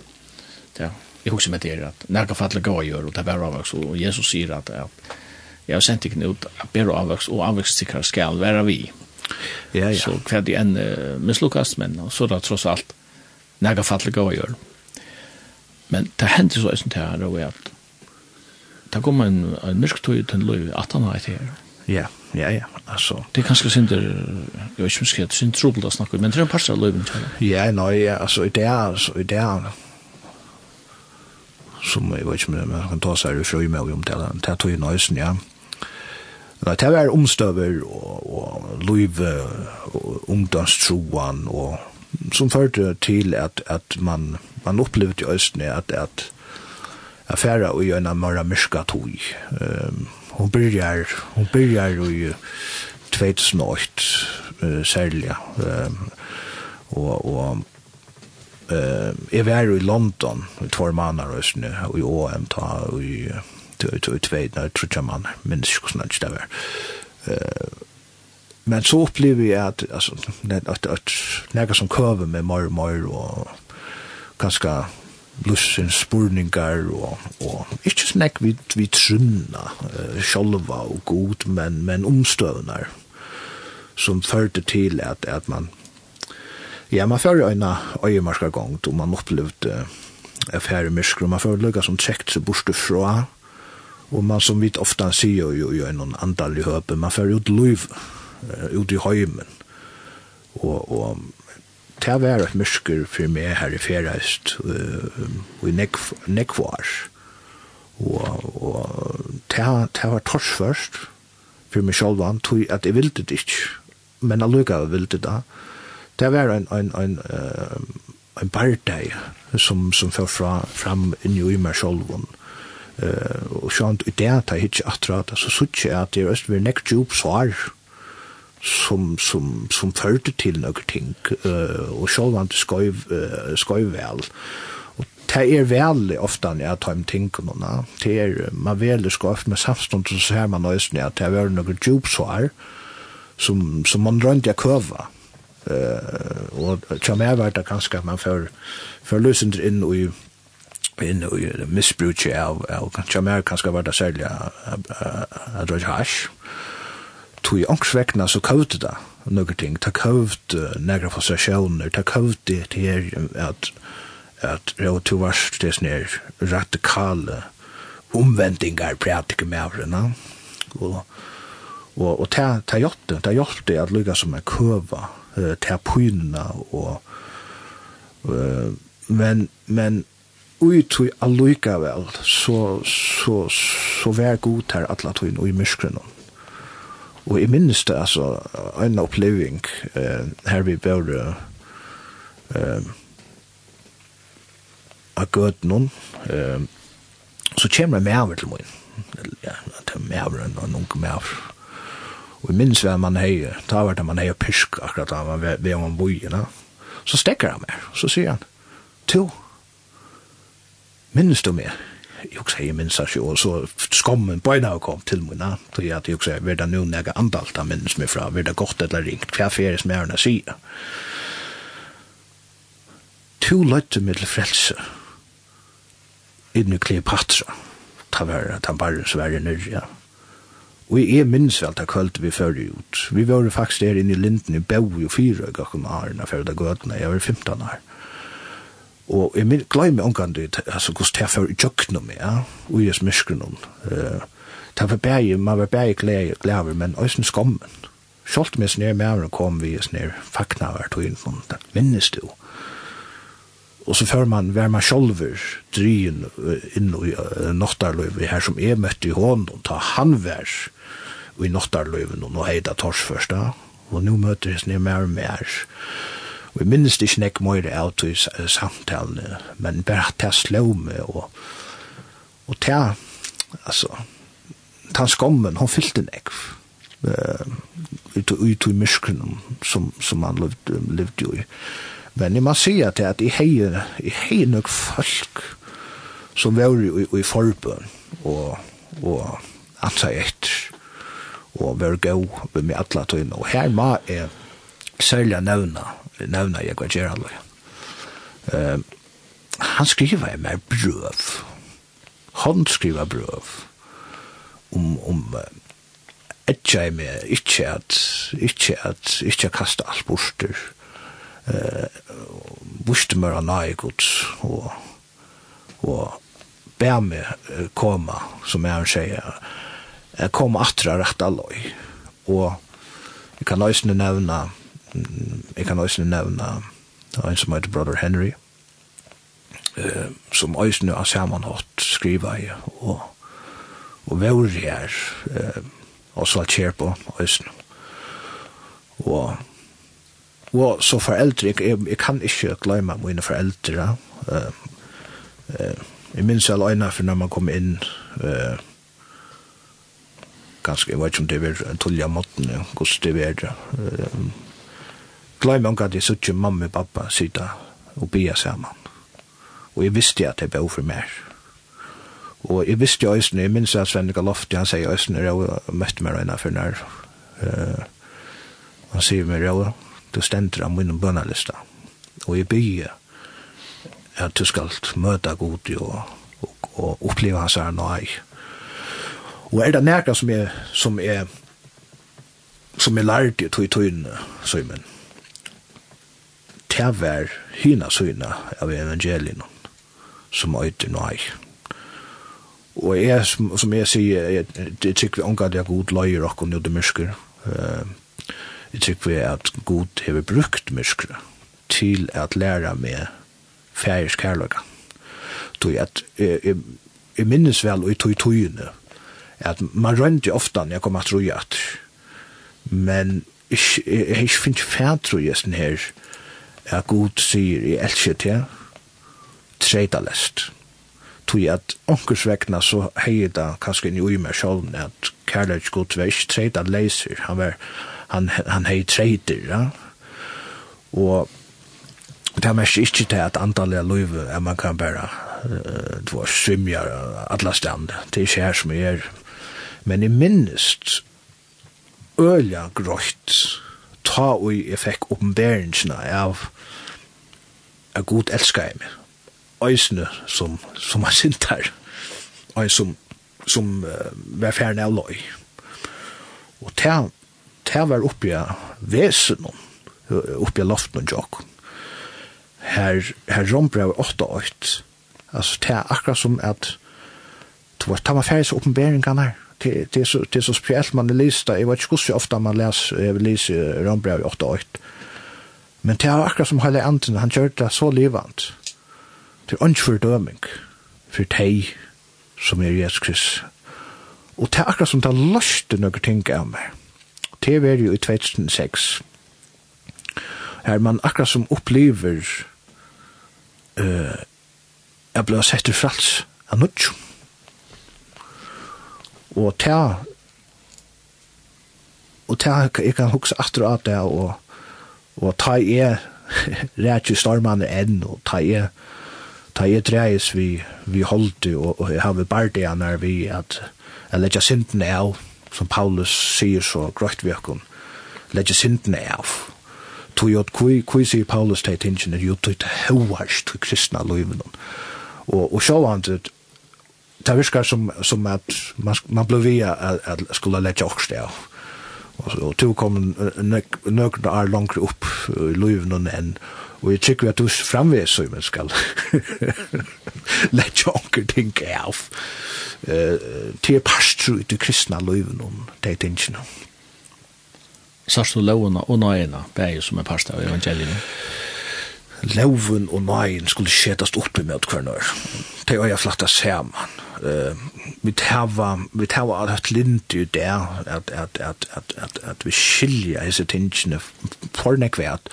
Ja, jag husker med det att när jag faller gå gör och det var avväxt och Jesus säger att jag har sent ut att bära avväxt och avvux till skall vara vi. Ja, ja. Så hva de en uh, mislukkast, men så da tross alt nega fattelig å gjøre. Men det hendte så eisen til her, og at det kom en, en myrktøy til løy 18 år til her. Ja, ja, ja, altså. Det er kanskje synder, jeg vet ikke om det er synd trobelt å snakke, men det er en parst av løyven til her. Ja, nei, ja, altså, i det er, altså, i det er, som jeg vet ikke om det, men kan ta seg i frøy med om omtale, det er tog i nøysen, ja. Ja Det var omstøver og, og løyve og ungdomstroan og som førte til at, at man, man opplevde i Østene at, at affæra og gjøna mara myrska tog. Um, hun byrjar, hun byrjar i 2008 uh, særlig. Um, og, og uh, jeg var i London i två månader og i OM ta og i uh, tvei, nei, trutja mann, minns ikke hvordan det var. Men så opplever jeg at, altså, at, at nega som køver med mor, mer og ganske lussen spurningar, og, og ikke snakk vi, vi trunna, uh, sjolva og god, men, men omstøvnar, som førte til at, at man, ja, man fyrir øyna øyemarska gong og man opplevde uh, affære myskru, man fyrir lukka som trekt seg bortstufra, og man som vi ofta sier jo jo en andal i høpe, man får ut liv ut i hemmen. og och det var et mysker for meg her i Färöst og i nekvar og, og och det det var tors først for meg selv han tog att jag ville det ikke Men jeg lukket jeg ville det där. Det var en en en en party som som för fram inn i meg selv själv og sjant i det ta hitje atrat, så suttje at det er øst vi nekk djup svar som, som, som førte til noen ting, eh og sjålvan til skøy vel. Og det er vel ofte når jeg tar og tingene, det er, man vel skal med samstund så ser man nøys at det er noen djup svar som, som man rundt jeg køver. eh og tja med vært det kanskje man får, får løsender inn og inn og misbruket av, av kanskje amerikanska var det særlig av Drøy Hash. Tog i ångsvekna så kavte det noen ting. Det kavte negra frustrasjoner, det kavte det her at at det var to varst det sånne radikale omvendingar prætike med avrena. Og, og, og ta, ta hjotte, ta det at lukka som er køva, ta pyna og men men utui allikavel så, så, så vær god her atla tøyen ui i. Og jeg minnes det, altså, en oppleving eh, her vi bør eh, av gøt noen, eh, så kommer jeg med over til min. Ja, det er med over enn noen med over. Og jeg minnes hva man hei, da var det man heier pysk akkurat da man ved om man boi, så stekker han meg, så sier han, to, minns du meg? Jag også hei minns ikke, Och så skommen bøyna og kom til meg, Då jag at jeg også hei verda nu när jag han minns mig meg fra, det gott eller ringt, hva fyrir som jeg henne sier. To løyte meg frälse. frelse, inni Kleopatra, ta var ta bare sverre Ja. Og jeg er minns vel til kvöld vi før ut. Vi var faktisk der inne i Linden i Bau og fyra gakken av Arna før det gøtene, jeg var 15 år. Og jeg min glemme omgande, altså hvordan det er for jøkna meg, ja, og ui es myskrenom. Det var bæg, man var bæg glæver, men også òsne skommen. Sjolt med snir mævren kom vi snir fakna var tog inn, det minnes du. Og så før man, var man sjolver dryen inn i noktarløyve her som jeg møtte i hånden, ta han vær i noktarløyve og heida tors først, og nu møter jeg snir mævren og vi minnes ikke nek møyre av til samtalene, men bare at jeg slå meg, og, og til, altså, ta skommen, hun fyllte nek, ut og ut i myskren som, som han levde, levde jo i. Men jeg må si at jeg heier, jeg heier nok folk som var i, i forbøn, og, og ansa etter, og var gau med alle tøyne, og her må jeg særlig nevne nevna jeg hva gjør alle. Uh, han jeg meg brøv. Han skriva brøv om, om uh, etja jeg meg, ikkje at, ikkje at, ikkje kasta alt borster, eh, uh, vuste meg av naigods, og, og bær meg uh, koma, som jeg sier, jeg kom atra rett alloi, og jeg kan nøysene nevna, jeg kan også nevne en som heter Brother Henry, uh, som også har sammenhatt skriva i, og, og vore her, uh, også har kjær på også. Og, og så foreldre, jeg, jeg, jeg kan ikke glemme mine foreldre, uh, uh, jeg minns alle øyne for når man kom inn, uh, ganske, jeg vet ikke om det var en tullig av måten, hvordan det var, uh, glömmer hon att jag sutt ju mamma och pappa sitta och bia samman. Och jag visste att det var för mer. Og jeg visste jo Øysten, jeg minns at Sven Galofti, han sier Øysten, jeg møtte meg røyna for nær. Uh, han sier meg røyna, du stender av min bønnalista. Og jeg bygger at du skal møte god og, og, og oppleve hans her nøy. Og er det nærkast som jeg, som jeg, som jeg lærte i tog i tøyene, Søymen, det var hina syna av evangelien som øyter nøy. Og jeg, som som jeg sier, jeg, jeg tykker vi omgå at jeg god løyer og okkur nøyde myrsker. Jeg tykker vi at god har brukt myrsker til at læra meg færisk kærløyga. Tog at jeg, jeg, jeg minnes vel og i tog togene at man rønte ofta når jeg kom at roja at men jeg, jeg, jeg, jeg finnes fætro i sånn her at god sier i elskje til treita lest. Tui at onkers vegna så hei da kanskje inn i ui meg sjålen at kærleik god var ikke treita leiser, han var han, han hei treiter, ja. Og det er mest ikke til at antallet løyve er man kan bare uh, det var svimjar alla stand, det er ikke her som er. Men i minnest øyla grøyt ta og jeg fikk oppenberingsna av at Gud elskar meg. Øysene som, som er sint her. Og som, som uh, var ferdig av løy. Og det, det var oppe i vesen, oppe i loften og jokken, Her, her rombrev 8-8. Altså, det er akkurat som at du var, det var ferdig så oppenberingen her. Det, det, er så, det er så spesielt man leser det. Jeg vet ikke hvordan ofte man leser, jeg vil leser rombrev 8-8 Men det er akkurat som hele anden, han gjør det så livant. Det er ønskjørdøming for deg som er Jesus Krist. Og det er akkurat som det løste noen ting av meg. Det var jo i 2006. Her man akkurat som opplever uh, jeg ble sett til frals av nødt. Og det og det jeg kan huske atter av det og og ta e *laughs* rett jo stormene enn, og ta e ta e dreis vi, vi holdt og, og har vi bare det når vi at jeg legger synden av, som Paulus sier så grøtt vi økken, legger synden av. Tog jo kui, kui sier Paulus til tingene, jo tog det høyest til kristna løyven. Og, og så han det, det virker som, som at man, man ble via at, at skulle legge åkst av og to kom nøkken er langt opp i løyven enn og jeg tykker at du framvis så man skal *laughs* lette anker ting av. Til pastru i det kristna løyven og de tingene Sars du lovene og nøyene, det er jo som er pasta av evangeliet loven og nøyen skulle skjetast oppi med hver kvarnør. Det er jo flatta saman. Uh, vi tava, vi tava at hatt lint i det, at, at, at, at, at, at vi skilja disse tingene for nekvært.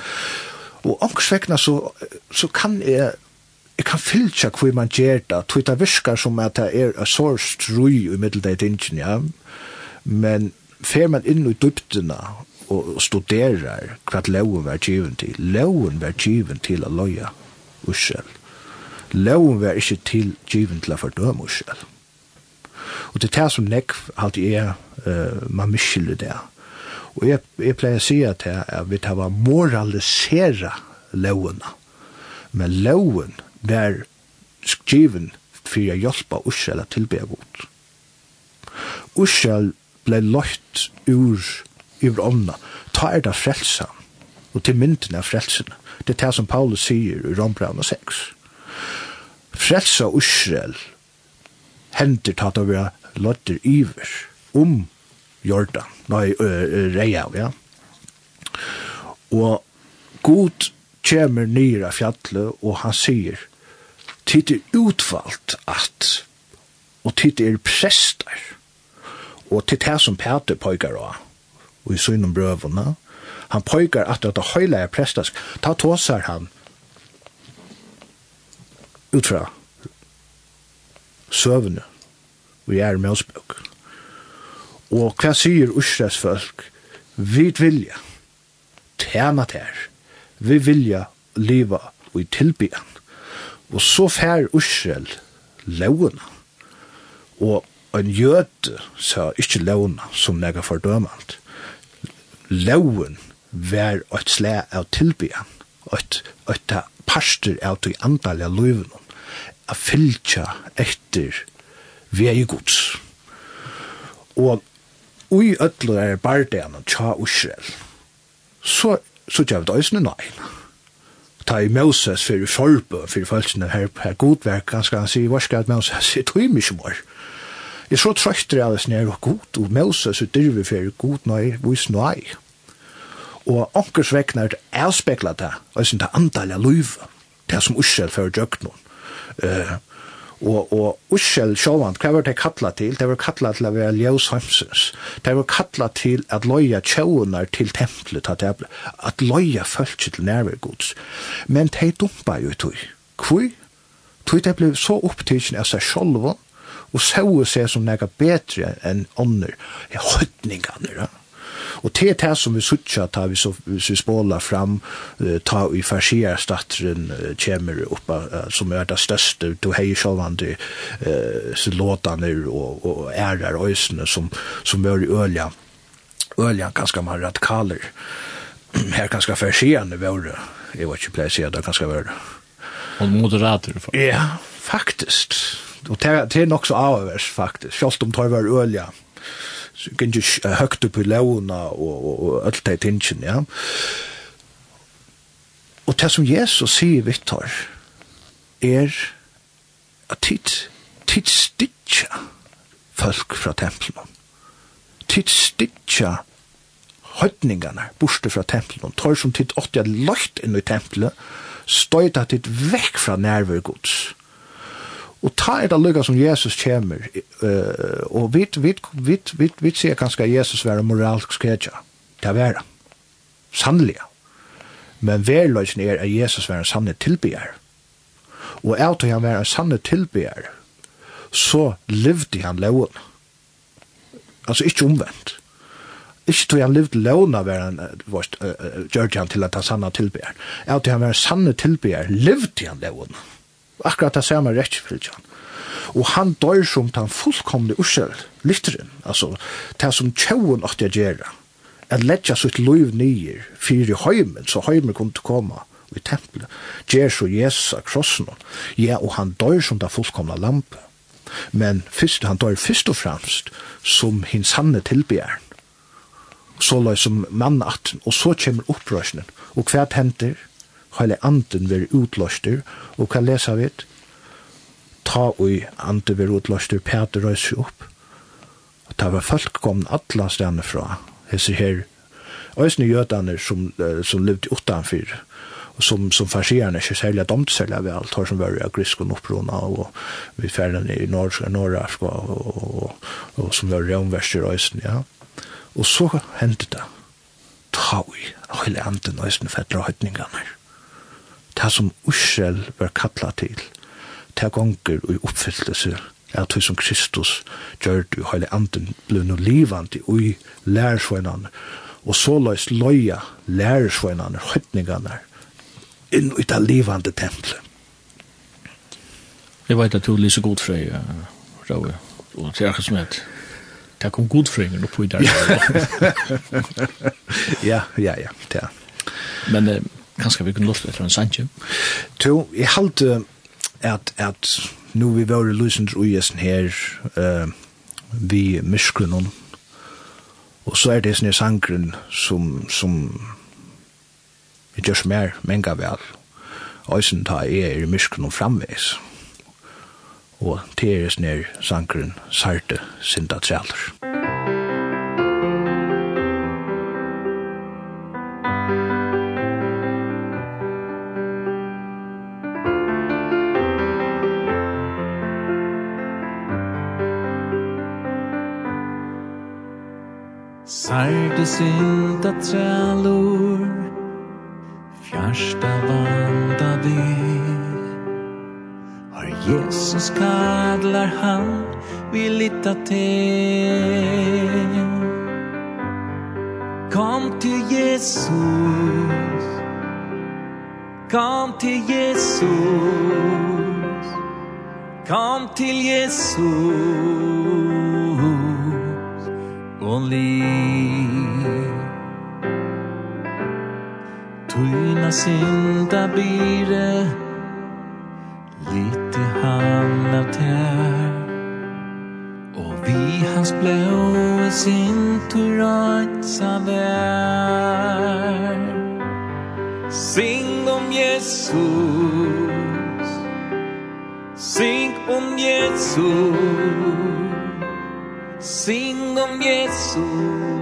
Og ångsvekna så, så kan jeg jeg kan fylja hvor man gjør det, tog det virker som at det er a sår trui i middeldeit ingen, ja. Men fer man inn i dybdina og studerar hva loven var given til. Loven var given til å loja ussel. Loven var ikke til given til å fordøme ussel. Og det er det som nekv at er uh, man miskylder det. Og jeg, jeg pleier å si at jeg, jeg vil ha moralisera lovene. Men loven var skriven for å hjelpe ursel å tilbe godt. Ussel ble løgt ur iver ånda, ta er det frelsa, og til mynden av frelsene. Det er det som Paulus sier i Rombraun 6. Frelsa Israel henter tatt av vera lotter iver om Jordan, nei, reia, ja. Og god kjemur nyra fjallet, og han sier, tid er utvalgt at, og tid er prester, og tid er som Peter pøygar av, og i synom brøvene. Han pojkar at det høyla er prestask. Ta tåsar han utfra søvne og er med oss bøk. Og hva sier Ursres folk? Vi vilja tjena ter. Vi vilja liva og i tilbyen. Og så fær Ursel lovene. Og en jøde sa ikke lovene som nega fordømant loven var et slag av tilbyen, et, et parster av de andalige løven, a fylkja etter vei gods. Og ui ötlu er bardean tja Israel, så, så gjør vi det òsne nøyna. Ta i Moses fyrir forbø, fyrir følelsene her, her godverk, han skal han si, hva skal Moses, jeg tog mykje mor. Jeg så trøytter jeg det snær og god, og Moses er dyrve for god nøy, vis nøy. Og ankers vekna er avspekla det, og det er andalja løyve, det som uskjell for djøknon. Uh, og, og uskjell sjåvand, hva var det kattla til? Det var kattla til å være ljøsheimsens. Det var kattla til at løya tjåunar til templet, at, at løya følge til nærvegods. Men de dumpa jo tog. Hvor? Tog det ble så opptidsen av seg sjålvan, og så seg som nega betre enn ånder, er høytningene, ja. Og til det som vi sutja, ta vi så vi spåla fram, ta i farsier statteren kjemmer oppa, som er det største, du hei sjåvande eh, låtane og, og ærer øysene som, som er i ølja, ølja ganske mer radikaler. *clears throat* Her ganske farsierne våre, jeg var ikke, jeg pleier å si at det ganske våre. Og moderater, faktisk. Ja, faktisk og det er nok så avhørs faktisk, selv om det var ølja, gikk jo høyt opp i launa og, og, og alt det tingen, ja. Og det som Jesus sier vittar, er at tid, tid stitja folk fra tempelen. Tid stitja høytningene borste fra tempelen. Tar som tid åtti at løyt inn i tempelet, støyta tid vekk fra nærvær. Og ta er det lykka som Jesus kommer, uh, og vi, vi, vi, vi, vi ser kanskje Jesus være moralsk skredja, det er være, sannelig. Men verløysen er at Jesus være en sanne tilbyr. Og av til han være en sanne tilbyr, så levde han loven. Altså ikke omvendt. Ikke til han levde loven av være en, uh, gjør han til at han sanne tilbyr. Av til han være en sanne tilbyr, levde han loven akkurat det samme rettfylgjan. Og han dør som den fullkomne ursel, lytteren, altså det som tjauen åtte jeg gjerra, at letja sitt liv nyer, fyrir høymen, så høymen kunne komme i tempelet, gjer så Jesus av krossen, ja, og han dør som den fullkomne lampe. Men fyrst, han dør først og fremst som hins sanne tilbjern, så løy som mannatten, og så kommer opprøsningen, og hva henter? hele anden ver utløster, og hva lesa vi? Ta ui anden ver utløster, Peter røys opp. Og ta var folk kom atla stedene fra, hese her, òsne jødene som, som levde utanfyr, og som, som farsierene ikke særlig domt særlig av alt, har som var av griskon opprona, og vi ferdene i Norrafrika, og, og, og, og som var romverster òsne, ja. Og så hendte det, ta ui, og hele anden òsne fettra høytningene her det som Israel var kattla til, det gonger og oppfyllelse av det som Kristus gjør det, og hele anden ble noe livende og i lærersvennene, og så løs løya lærersvennene, høytningene, inn i det livande tempelet. Jeg vet at du lyser god frøy, Røy, og det er ikke som heter Det kom god frøyner oppe oppi der. ja, ja, ja, ja. Men kanskje vi kunne lufte etter en sanje. To, jeg halte at, at nu vi var i lusens ujesen her, uh, vi myskrunnen, og så er det sånne sangren som, som jeg gjør som er menga vel, og sånn ta er i myskrunnen framveis. Og til er sånne sangren sarte sinda trealer. Musikk Sarte sinta trælur Fjarsta vanda vi Har Jesus kadlar han Vi lita til. Kom til Jesus Kom til Jesus Kom til Jesus. Og liv skyna sinta bire Lite han av tær. Og vi hans blåe sintur atsa vær. Sing om Jesus. Sing om Jesus. Sing om Jesus.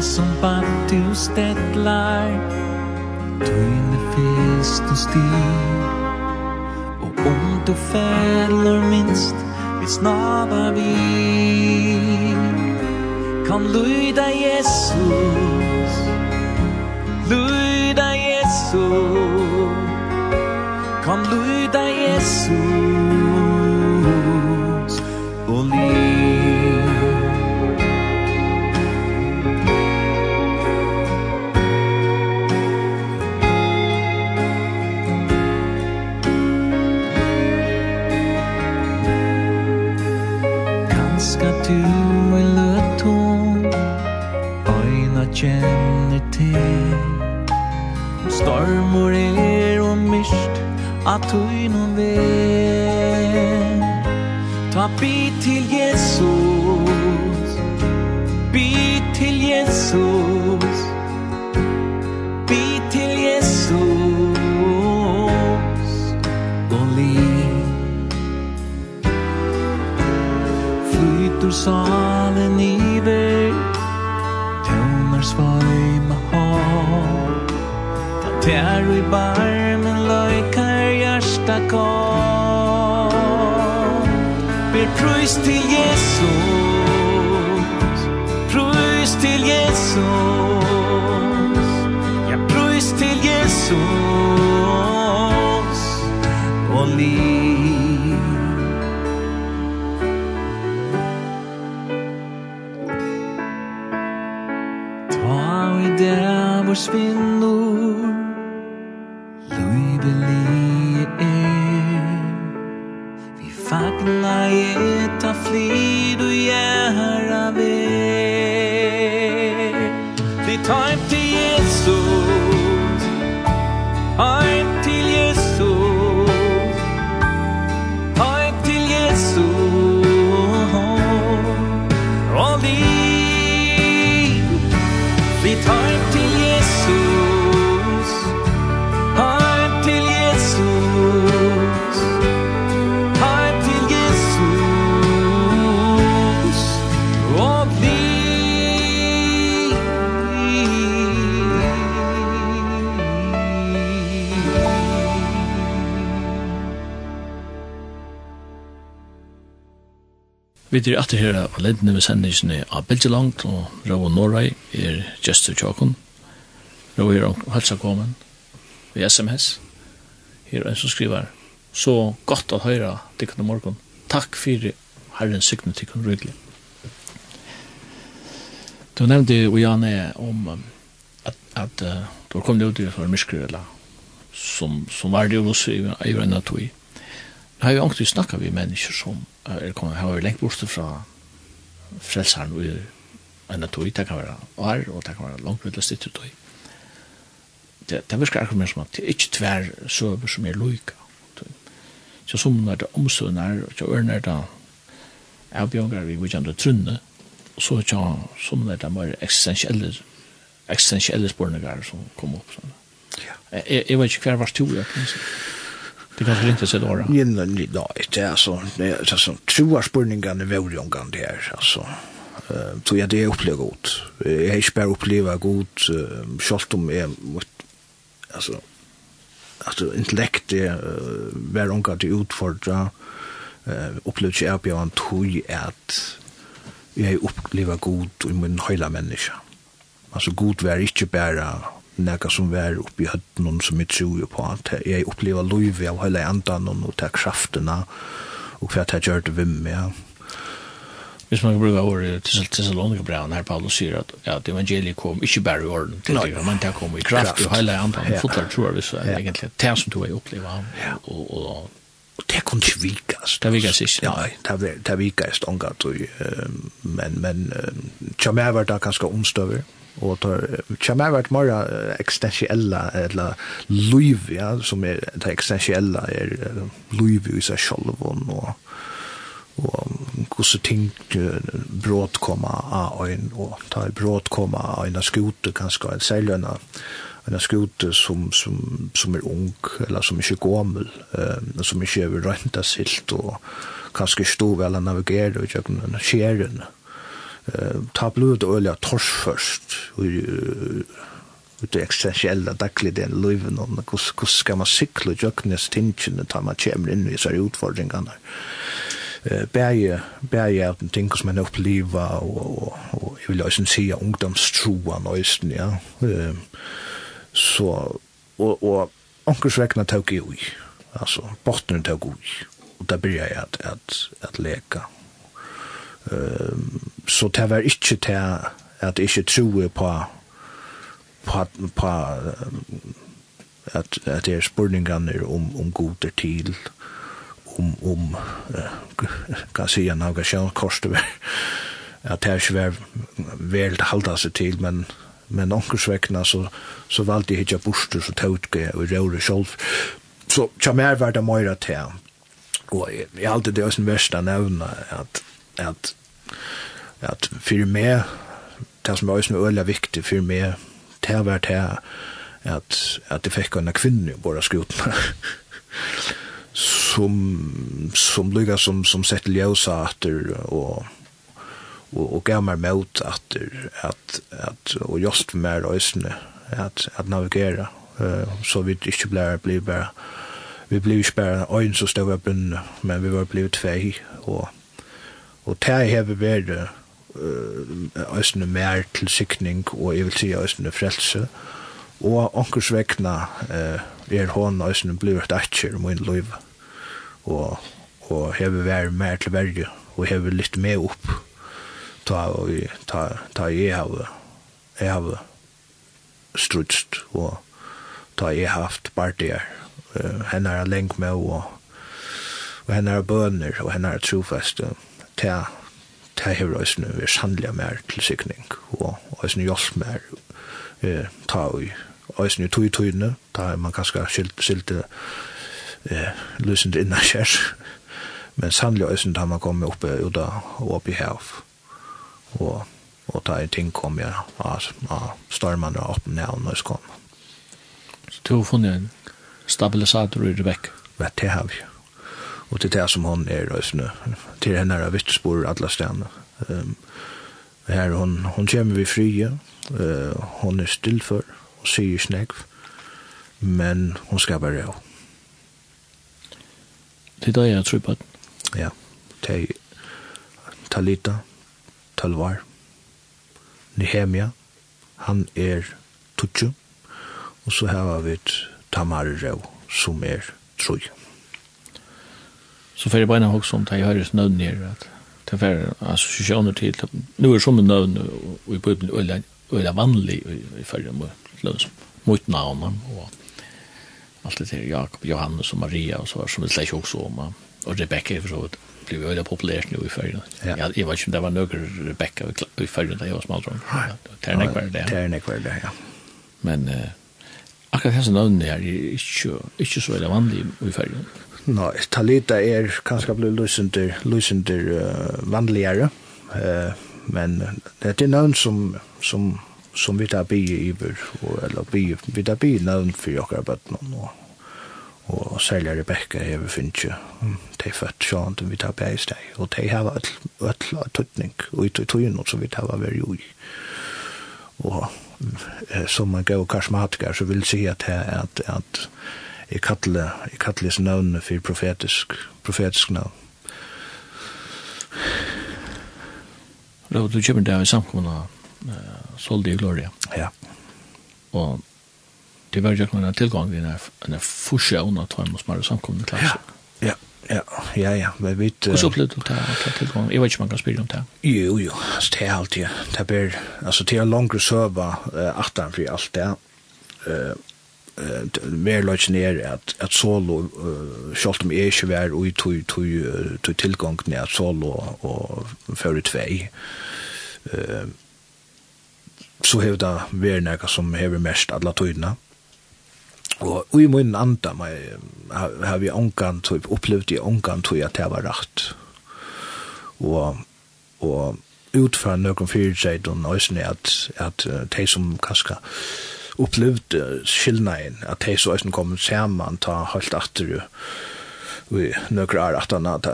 som band du stedlar Tøyne fest og sti Og om du fællar minst Vi snabar vi Kom lyda Jesus. Lyda Jesus. Kom lyda Jesus. mới lướt thu Oi na känner till Stormor er og mist At hui no ver Ta bit til Jesus. Bit til Jesus. salen iver Tøvnar svøyma hav Da tær i barmen løykar hjärsta kall Ber prøys til Jesus. Prøys til Jesus. Ja, prøys til Jesus. Og liv försvinner Vi er etter her av lendene ved sendingene av Bilgelangt og Rau og Norrøy er Gjester Tjåkon. Rau er og halsa kommen ved SMS. Her er en som skriver Så godt å høre tikkene morgen. Takk for herren sykne tikkene ryggelig. Du nevnte jo Janne om at, at uh, du har kommet ut i for myskere eller som, som var det jo også i, i vrenne tog. Jeg har jo egentlig snakket vi mennesker som er kommet har vært lengt bort fra frelseren og en av tog, det kan være år, og det kan være langt veldig styrt tog. Det, det virker akkurat mer som at det er ikke tver søver som er loika. Så som når det omsønner, og så ørner det avbjørnger vi vidtjende trunne, og så tja, som når det er mer eksistensielle, eksistensielle spørninger som kommer opp. Sånn. Ja. Jeg, jeg vet ikke hver var to, jeg kan si. Det kanske inte så då. Nej, nej, nej, det är så det är så troar spurningarna väl jongan det er, alltså eh så jag det upplever gott. Jag har spär uppleva gott skolt om är alltså alltså intellekt det var onka det utfordra eh upplevde jag på en toj att jag upplever gott i min hela människa. Alltså gott var inte bara nekka som var oppi høtten som jeg tror på at jeg opplever liv av hele andan og ta kraftena og hva jeg gjør det vim med ja. Hvis man kan bruka ordet til Thessalonika brevet her Paulus sier at, at evangeliet kom ikke bare i orden til det, men det kom i kraft og hele andan. Og fotlar tror jeg hvis det egentlig det som du har opplevd og, og, og det kunne ikke vikast. Det vikast ikke. Ja, det, det vikast omgatt, men, men tja meg var det ganske omstøver og tar kjemmer vært mer eksistensiella eller liv ja som er det eksistensiella er liv i seg selv og og hvordan ting brått koma av ein og ta brått koma av ein skute kanskje en seilønna en skute som, som, som er ung eller som ikke er gommel, eh, som ikke er rønta silt og kanskje stå vel å navigere og kjøkken skjeren eh ta blod og øl tors først ut det eksistentielle daglig den liven om hvordan skal man sikle jøknes tingene ta man kommer inn i seg utfordringene? Bæje bæje av den ting som man opplever og, og, og jeg vil også si ungdomstroen østen ja. Så og, og onkels vekna tog i ui. Altså botnen tog i og da byrja jeg at, at, at leka så det var ikke til at jeg ikke tror på på, på at, at det er spurningene om, om goder til om, om uh, kan si en avgasjonskors det var at det er ikke var vel til halda seg til men men onkursvekna så, så valgte jeg ikke borster så tautke og røyre sjolv så kja mer var det mer til og jeg, jeg alltid det er sin verste nevna at at, at for meg, det som var som er veldig viktig for meg, det var det at, at jeg fikk en kvinne i våre skjutene. *laughs* som som lukka som som sett ljósa atter og og og gammar mot atter at at og just for mer øsne at at navigera uh, så vi ikkje blær blir bara vi blir ikkje bara ein så stóra bunn men vi var blivit tvei og Og det har vi vært østene mer til sikning, og jeg vil si østene frelse. Og onkers vekna er hånd østene blivet etter i min liv. Og, og har vi vært mer til verge, og har vi litt med opp ta, ta, ta jeg har jeg har strutst, og ta jeg haft partier. Henne er lenk med, og, og henne er bønner og henne er trofeste. Og ta det har også vi sannelig mer til sikning, og også hjelp mer eh, ta og også i tog tøyene, da man kanskje skilt, skilt eh, løsende innan kjær, men sannelig også da man kommer upp ut av oppe i hav, og, og ta er ting kommer ja, av, av stormene og oppe ned og Så du har funnet en stabilisator i Rebekka? Vet det har vi och det det som hon er nu till henne er vittspor alle stedene. Um, här hon, hon kommer vi frie, uh, hon er stillfør och sier snägg men hon ska bare. Det er det jeg tror på. Ja, det er Talita, Talvar, Nehemia, han er Tutsu, og så har vi Tamar Rau, som er Troja så får jag bara också om det jag hör snön ner att det får associationer till nu är som en nöd och i Bibeln ölla vanlig i förra mot lös mot namn och allt det där Jakob Johannes och Maria och så som det släck också om och Rebecca för så blev ölla populärt nu i förra. Ja, jag vet inte det var några Rebecca i förra där jag var smal tror. Ternek var det. Ternek var det, ja. Men akkurat hans navn her är ikke, inte så veldig vanlig i fergen no, Talita er kanskje blir lusender, lusender uh, vanligere, uh, men det er navn som, som, som vi tar bi i iver, og, eller bi, vi tar bi navn for jokkar bøtten, og, og særlig Rebecca er vi finnes jo, de født sånn, vi tar bi i steg, og de har all, et tøtning, og i tøyen som vi tar var jo i. Og som man går karismatiker så vil si at, at, at, at jeg kattler, jeg kattler hans navn for profetisk profetisk navn. Rau, du kjøper det i samkomna uh, Soldi Gloria. Ja. Og det var jo ikke noen tilgang til en forsjøn at han må smarre samkomne klasser ja, ja Ja, ja, ja, men vi... Hvordan opplevde du det til tilgang? Jeg vet ikke om man kan spille om det. Jo, jo, altså, det er alltid, det er bare, altså, det er langere søva, uh, 18 fri alt det, uh, mer lodge ner at, at solo, uh, skalt om jeg ikke og to to to tilgang tilgången at solo og fører tvei, Eh så hever det vær noe som hever mest alla tøyna. Og i min andre har vi ångan to opplevd i ångan to at det var rett. Og, og utfra noen fyrirtseid og nøysene at, at uh, de som kanskje upplevd skillnaden at de så eisen kom sammen ta helt atter jo vi nøkker er at han at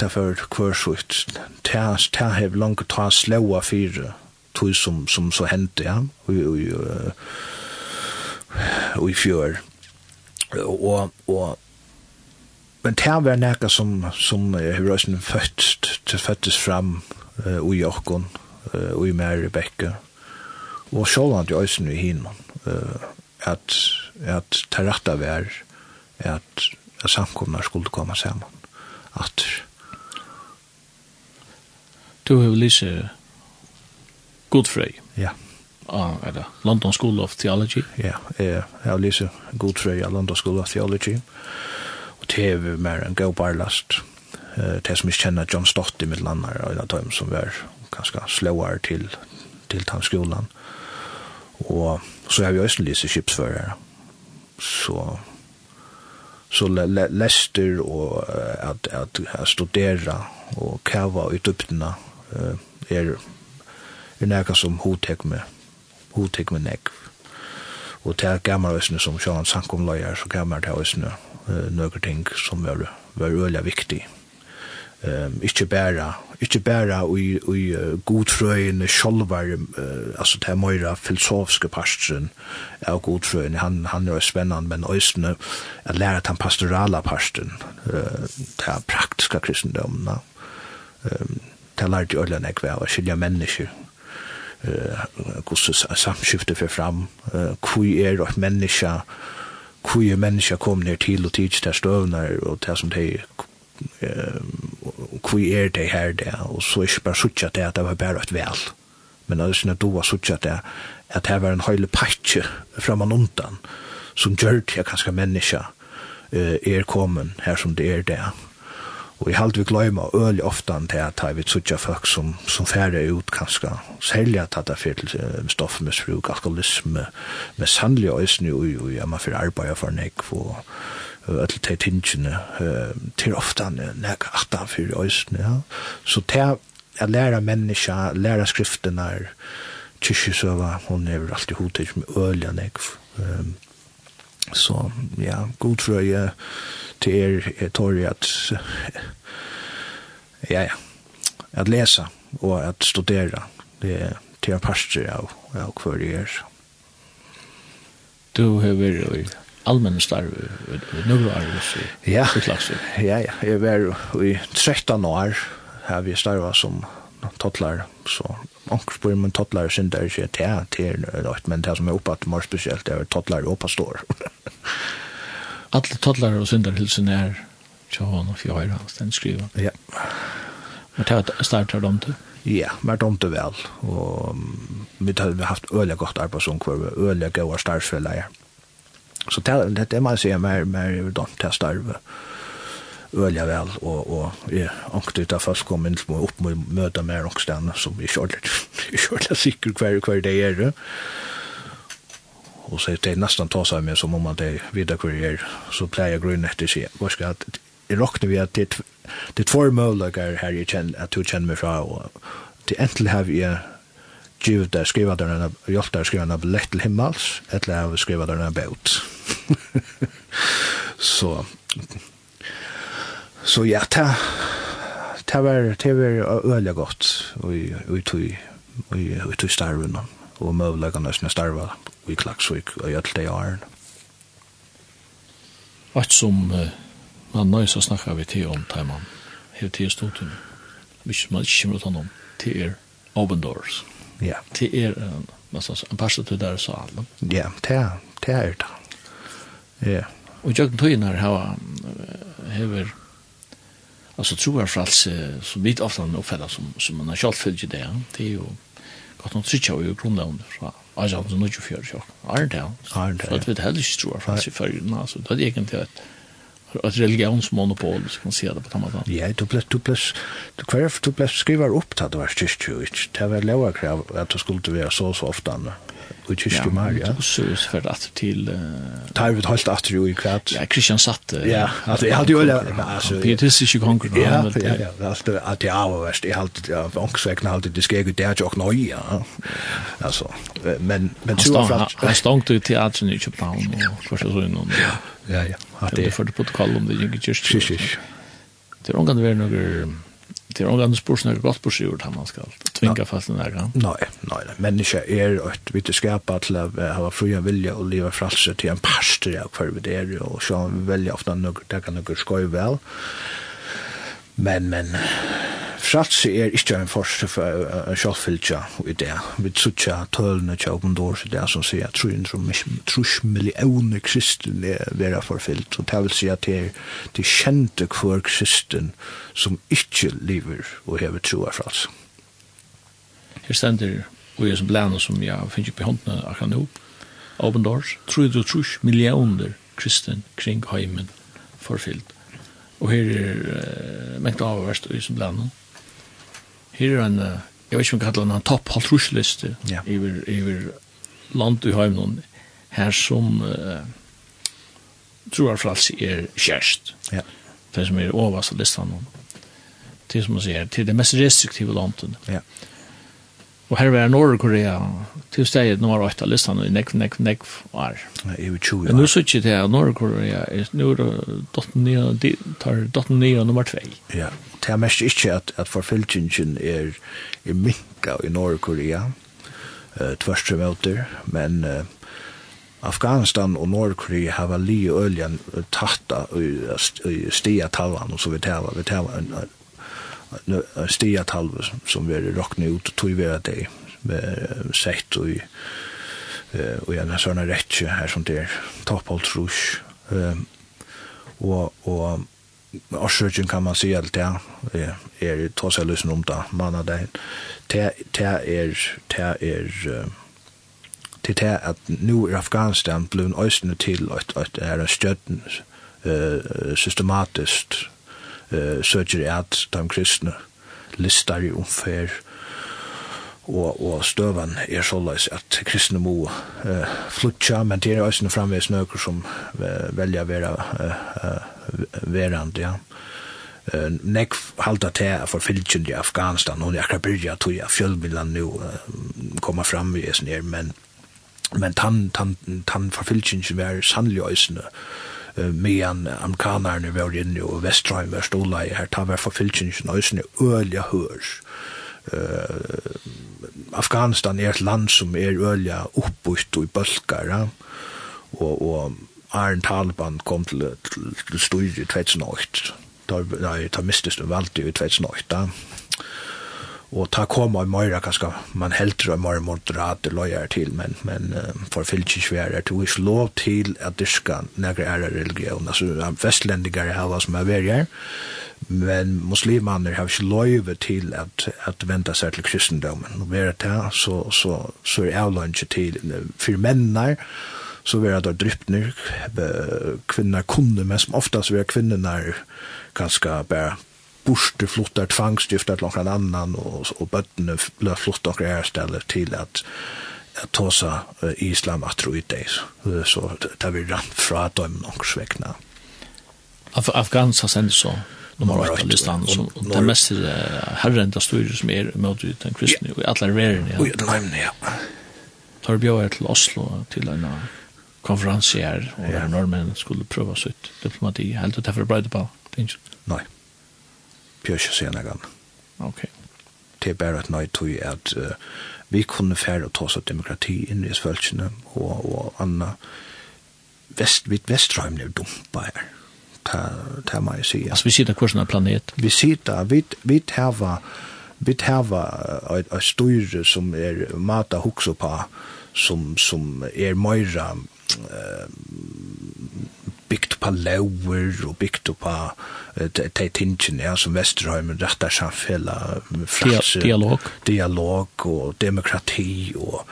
det for kvørsukt det har langt ta slåa fire tog som, som så hendte ja og i fjør. Og, og men det var nekka som, som har røysen født til fødtes fram uh, i Jokkon uh, og i Mærebekke og sjåland i Øysen i Hinman at, at terrakta vær at samkomna skulle komme saman at Du har lyst Godfrey Ja Ah, er det London School of Theology. Ja, jeg har lyst Godfrey av London School of Theology. Og det er vi mer en god barlast. Det som ikke kjenner John Stott i mitt land og en av dem som var ganske slåere til, til den skolen. Og Og så har vi også lyst skipsfører. Så, så le, lester og at, at, at studera og kava ut uppdina er, er nekka som hotek med hotek med nekv. Og det er gammal visne som Sjøen Sankom løyer, så gammal til visne nøkker ting som var, var øyla viktig ehm um, inte bæra inte bara i i godfröen själva uh, alltså det mera filosofiska pastoren är godfröen han han er spännande men ösne at læra han pastorala pastoren uh, det praktiska kristendomen ehm um, det lärde jag lärde jag var skilja människor eh kussus samskifte för fram eh kui er och människa kui er människa kom ner till och teach där stövnar och det som det eh hva er det her det, og så er det bare suttja det at det var bare et vel. Men det er sånn at du var sucha det at det var en høyle fram framan undan som gjør det kanskje menneska er kommen her som det er det. Og jeg halte vi gløyma øyelig ofta til at jeg vil suttja folk som, som færre ut kanskje, selja at det er fyrt stoffmisbruk, alkoholisme, med sannlig øysene og ja, man fyrir arbeid for nek, og öll de tingene, til ofta han nek aftan for øysen, ja. Så til at lære menneska, lære skriftene, kyrkjøsøva, hun er alltid hodet med øl, nek. Så ja, god tror frøye til er, jeg tar at, ja, ja, at lesa og at studera, det er til en pastor av, av hver jeg er. Du har vært allmänna starv några år så ja. klass ja ja. Jag var i 13 år har vi starva som tottlar så onkel spyr men tottlar sen där så där till något men det som är uppe mer speciellt är tottlar och pastor. *laughs* Alla tottlar och syndar hilsen är Johan och jag har den skriva. Ja. Men det startar de till Ja, men det omte vel, og vi har haft øyelig godt arbeid som kvar, øyelig gode startsfeller, Så det det det man ser mer mer de testar över ölja väl och och är av fast kom in små upp med möta mer och stanna som vi körde körde säkert kvar kvar det är det. Och så det nästan tar sig med som om man det vidare kurier så plejer grön efter sig. Vad ska att i rockne vi att det det två möjligheter här i känn att du känner mig fra och det äntligen har vi givet der skriva der en hjelp der skriva en lett til himmels, eller jeg skriva der en bøt. så, *laughs* så ja, ta, ta var, ta var øyelig godt, og vi tog, vi tog starven, og møvleggene som starva, i Klaksvik, og gjør det i åren. Alt som uh, man nøys å snakke vi til om, tar man, hele tiden stod til, hvis man ikke kommer til noen, til er open doors. Ja. Det er en så en pastor til der så alla. Ja, det det är det. Ja. Og jeg tror her har har altså tror jag fast så vitt ofta en uppfatta som som man har kjalt följt det. Det er jo gott nok sitter ju grunda under så. Alltså det är nog ju för Arntel. Är det? Är det? Så det heller tror jag fast för ju alltså det er egentligen ett ett religionsmonopol så kan säga det på samma sätt. Ja, du blev du blev du kvar du blev skriver upp att det var kyrkjuigt. Det var låga krav att du skulle vara så så ofta og kyrkje mer, Ja, og så er for at til... Uh, Tar vi holdt halvt atter jo i kvart. Ja, Kristian satt. Uh, Ja, altså, jeg hadde jo... Altså, Pietistiske konger. Ja, ja, ja, Altså, det at jeg var verst. Jeg hadde, ja, ångsvekna hadde, det skal jeg jo der jo nøye, ja. Altså, men... men han stangte jo teatren i København, og først og så sånn. Ja, ja, ja. Det er for det protokoll om det ikke kyrkje. Det er omgang det er noe det er omgang spørs når godt på skjort han man skal tvinga fast den der gang. Nei, nei, nei. Menneska er et vitt skapa til å ha fria vilja og leva fralse til en pastor av hver vi der og så velja ofta noe, det kan noe skoj vel. Men, men, Frats er ikke en forse for sjåfylgja i det. Vi trutja tølene til åpen dår i det som sier at trus millioner kristen er vera forfyllt. Og det vil si at det er de kjente hver kristen som ikke lever og hever troa frats. Her stender og jeg som blæna som jeg finner ikke på håndene akkurat nå. Åpen dår, 300 millioner kristen kring heimen forfyllt. Og her er uh, mengt avverst i som blant. Her er en, uh, jeg vet ikke om jeg kallar en topp halvtrusliste ja. iver, iver land i heimnån her som uh, tror jeg er kjærst. Ja. Det som er overast av listan. Det som man sier, til det mest restriktive landet. Ja. Og her var Norge-Korea til stedet nummer 8 av listan i nekv, nekv, nekv år. I 20 år. Men nå sier ikke det at Norge-Korea er nå tar 89 nummer 2. Ja, det er mest ikke at, at forfylkingen er, er minka i Norge-Korea, uh, tvørst møter, men uh, Afghanistan og Nordkorea har li og øljen tatt i stia talvan, og så vi tava, vi tava en, stia talve som vi er ut og tog vi at det med sett og og en sånne rettje her som det er toppholdt rush og og Årsøkjen kan man si alt det, er ta seg løsen om det, manna det, det er, det er, til det at nu er Afghanistan blevet øysene til at det er en støtten systematiskt eh, søker at de kristne listar i omfer og, og støvan er såleis at kristne må eh, flutja, men det er også framvis nøkker som velja vera eh, verand, ja. Eh, nek halda til for fylkjen i Afghanistan, og jeg er akkurat byrja tog jeg fjølmillan nu koma fram i eisen her, men men tann tann tann som er sannlig øysne medan amerikanerne var inne og Vestrheim var stola i her, ta var forfylkingen og sånne ølja hørs. Uh, Afghanistan er et land som er ølja oppbytt og i bølgar, og, og Arne Taliban kom til, til, til styr i 2008, da, nei, da mistes det veldig i 2008, och ta koma i møyra kanskje man helt og møyra moderat lojer till men men för svære er det är lov til att dyrka ska ære religion altså en västländiga har som är värre men muslimaner har ikke lov till att att vänta seg til kristendomen og vera til så så så är avlönche till för mennar så vi det drypner kvinner kunde men som oftast vi kvinner kvinnorna bare borste flottar tvangsgiftar til någon annan og, og bøttene blev flottar och ärställer til at at tåsa uh, islam at tro i det. Så det vi rann fra dem de svekna Af Afghanistan sender så nummer 8 av listan som den mest er herrenda styrer som är mot den kristne og i alla verden Ja. Och alla länder, ja. Tar bjør til Oslo til en konferens og ja. där nordmenn skulle pröva sitt diplomati. Helt och därför brøyde på. Nej pjøsje senere. Ok. Det er bare et nøy tog at uh, vi kunne fære og ta oss av demokrati inn i svølsene og, og anna vest, vidt vestrøymne er dumpa her. Ta, ta må jeg si. Altså vi sitter kursen av planet? Vi sitter, vi, vi tava vi tava et, et styre som er mata hukso på som, som er møyra uh, bygd på lauer og bygd på de tingene ja, som Vesterheimen rettar samfella dialog. dialog og demokrati og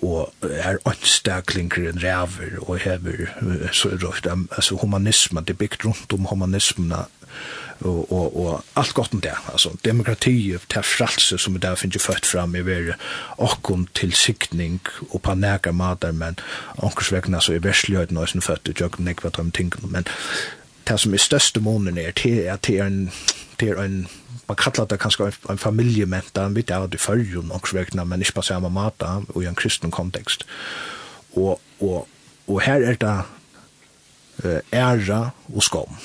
og er anstaklinger en ræver og hever så er det, altså humanismen, det er bygd rundt om humanismen og, og, og alt godt om det. Altså, demokrati, til er fralse som det finnes jo født fram i verre, okkom til sikning og på nære matar men ankersvegna så er versløyden og sin født, og jeg kan ikke ting men det som er største månen er, til er at det er en, det er en man kallar det kanskje en, en familiementa, vi vet at det er jo noen men ikke på samme mata og i en kristen kontekst. Og, og, og her er det æra og skam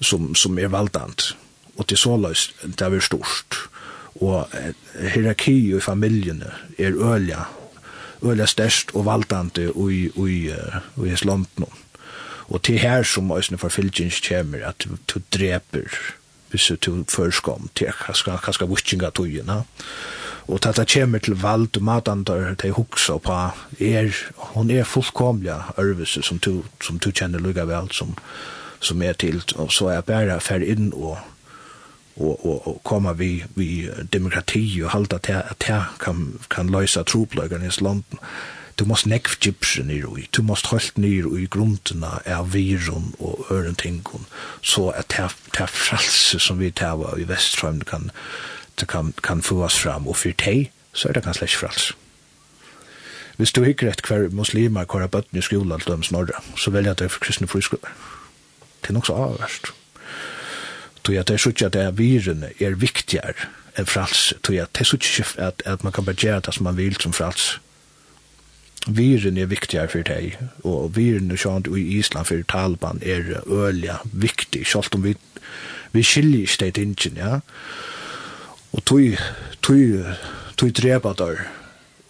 som, som er valdant. Og til så løs, det er stort. Og hierarki i familjene er ølja, ølja størst og valdante i, i, i Islanten. Og til her som òsne for fylgjens kommer, at du dreper hvis du førskom til hva skal vutsinga togina. Og til det kommer til vald og matandar til huksa på er, hun er fullkomlig ørvise som du, som du kjenner lukka vel som, som er til, og så er bare fer inn og og og og koma vi vi demokrati og halda til at kan kan løysa trupløgerne i landen. Du måst nekv gypsen i roi, du måst holdt nir i grunderna av virun og ørentingun, så at det er fralse som vi tava i Vestrheim kan, kan, kan få oss fram, og for teg så er det kan ikke fralse. Hvis du hikker et hver muslimer hver bøtten i skola, til dem snorra, så velger jeg det for kristne friskoler. Det er nok så avverst. Tog at jeg sier at det er virene er viktigere enn frals. Tog at jeg sier at, at man kan bare gjøre det som man vil som frals. Viren er viktigere for deg, og viren er sånn i Island for Taliban er ølige viktig, selv om vi, vi skiljer ikke det ingen, ja. Og tog, tog, tog drepa der,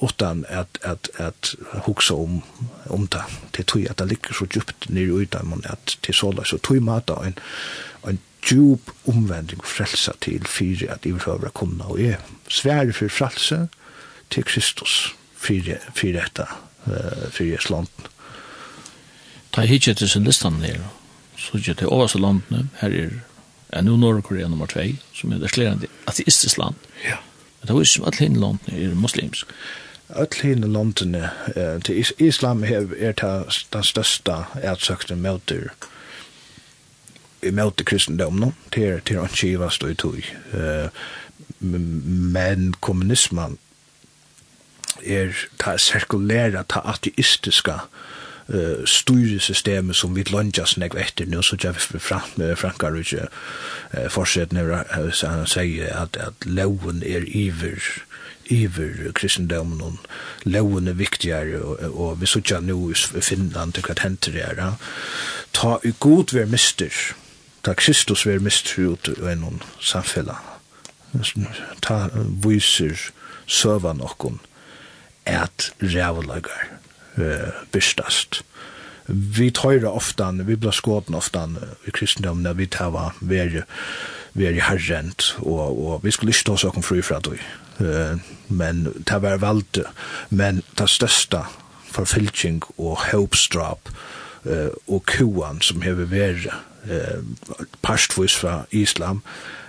utan at at at hugsa om om ta til tøy at det ligger så djupt nær utan man at til sola så tøy mata ein ein djup omvending frelsa til fyrir at i behøver kunna og er svær for frelse til Kristus fyrir fyrir dette eh fyrir slanden. Ta hitje til sin listan der. så hitje til overse landene, her er er nu Norge-Korea nummer 2, som er det slærende ateistisk land. Ja. Men det er jo som alle hinne landene er muslimsk. Öll hinn landene, eh, til is Islam hev, er den største ætsøkte møter i møte no til, til on kivas og i tog. Eh, men kommunismen er ta sirkulæra, ta ateistiska uh, styresystemet som vi lunjas nek etter nu, så gjør vi fram med Frankar og ikke uh, fortsett når han sier at, at loven er iver iver kristendomen og loven er viktigere og, og vi sutja nu i Finland til hva henter det er ta i god ver mister ta Kristus ver mister ut i en samfella ta viser søva nokkon at rævlagar uh, bystast vi tøyra oftan, vi blir skåten oftan i kristendomen, vi tava veri veri herrent, og, og vi skulle ikke ta oss åkken fri fra det. Men det var valgt, men det største forfylking og håpstrap og kuan som hever vært parstvis fra islam,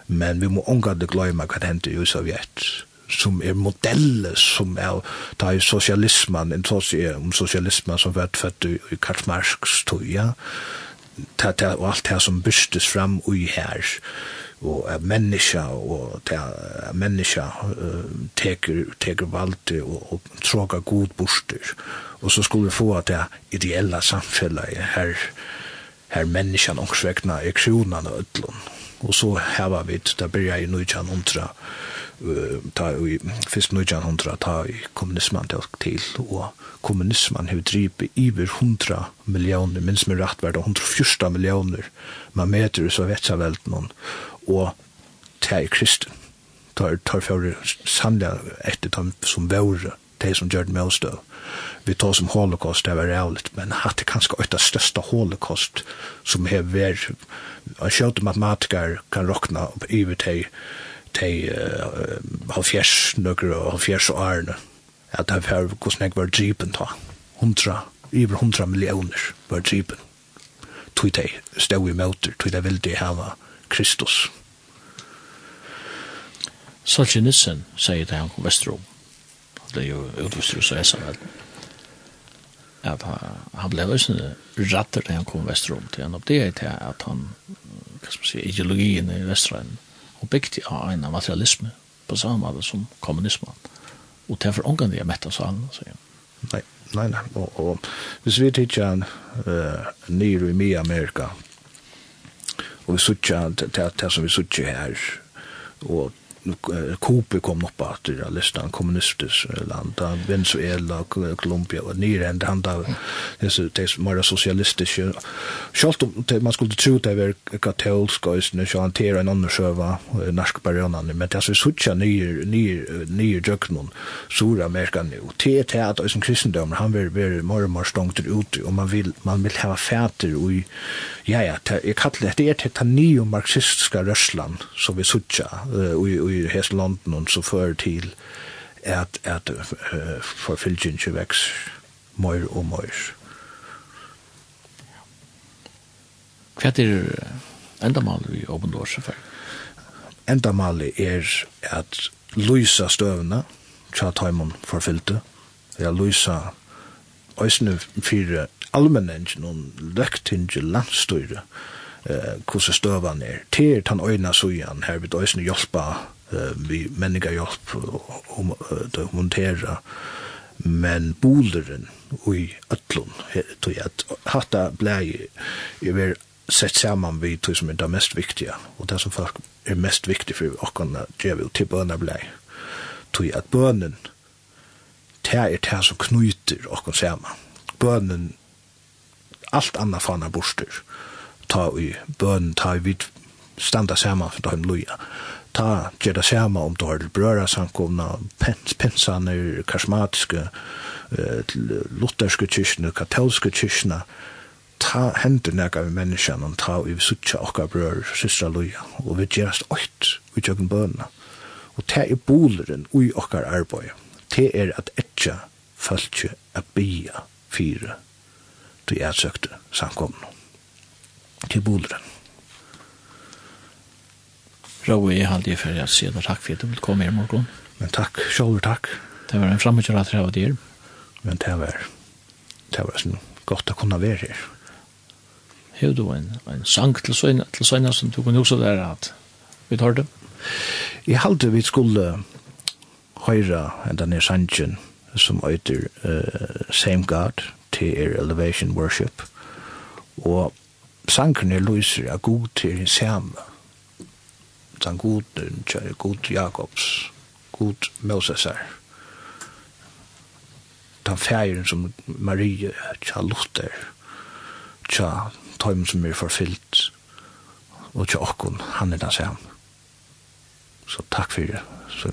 men vi må omgade gløyma hva det hendte i Sovjet som er modeller som er da i sosialismen, en sosial om sosialismen som vært født i Karl Marx tog, ja, ta, ta, og alt det som bystes fram og her, og er menneska og er menneska uh, teker, teker valde og, og tråga god borster og så skulle vi få at det ideella samfellet her, her menneskan ångsvekna er kronan og ödlun og så heva vi da byrja i nujjan hundra ta i fyrst nujan hundra ta i kommunisman til og kommunisman hevur dripi iver hundra millioner minns med rett verda 114 millioner man meter i sovjetsavelden og til kristen. Tar, tar for samla etter dem som vore, de som gjør det med oss Vi tar som holocaust, det var rævligt, men hatt det kanskje et av største holocaust som har vært, og sjøte matematiker kan råkna opp iver til til uh, halvfjers nøkker og halvfjers og ærene at det var hvordan jeg var dripen ta hundra, iver hundra millioner var dripen tog de stod i møter, tog de ville de hava Kristus. Solskje Nissen sier det han kom Vesterom. Det er jo utvistur så Esa, vel. At han ble løsne ratter da han kom Vesterom til han oppdeget til at han, hva skal man si, ideologien i vestrom og bygde av en av materialisme på samme måte som kommunismen. Og til for ångan det er mett av salen, sier han. Nei, nei, nei. Og, og hvis vi tidsjer uh, nyr i Mia Amerika og vi suttja til det som vi suttja her. Og Kobe kom upp att det listan kommunistiskt land. Venezuela Colombia och ända han där det så det är mer socialistiskt schalt om man skulle tro det var katolsk och sen så hantera en annan själva norsk barona men det så sucha ny ny ny jöknon sura amerikan nu te te att som kristendom han vill vara mer och mer stångt ut och man vill man vill ha fäter och ja ja jag kallar det det är det nya marxistiska rörslan som vi sucha och i hese London så fører til at, at uh, forfylgjen ikke veks mer og mer. Hva er endamålet i åpen dårsafær? Endamålet er at lysa støvene, tja taimon forfylte ja lysa øysene fire allmennengen og løktinge landstøyre, eh, hvordan støvene er. Til tan øyna sujan her við øysene hjelpe vi människa hjelp om å montera men boleren i ötlun tog att hatta blei över sett samman vi tog som är det mest viktiga och det som folk är mest viktigt för och kan ge vi till bönar blei tog at bønnen det är det som knyter och saman. Bønnen allt annat fana borster ta i bön ta i vid standa samman för dem loja ta gjør det samme om du har til brøra samkomna, pens, pensaner, karismatiske, uh, lutherske kyrkene, katolske kyrkene, ta hendur nega vi menneskene, og ta vi suttja okka brøra, systra loja, og vi gjerast oit vi tjøkken bøna. Og ta er boleren ui okkar arbeid. Te er at etja fölkje a bia fyra til er søkte samkomna. til boleren. Rau i halde for å si deg takk for at du vil komme her morgon. Men takk, sjálfur takk. Det var en framgjør at jeg var dyr. Men det var, det var sånn godt å kunne være her. Hei du en, en sang til Søyna, til Søyna som du kunne også der at vi tar det? Jeg halde vi skulle høyre enn denne sangen som øyder uh, Same God til er Elevation Worship og sangene lyser av god til samme den god, kjære god Jakobs, god Moses Mosesar, den færen som Marie, kjære Luther, kjære tøymen som er forfyllt, og kjære okkon, han er den samme. Så takk for det. Så.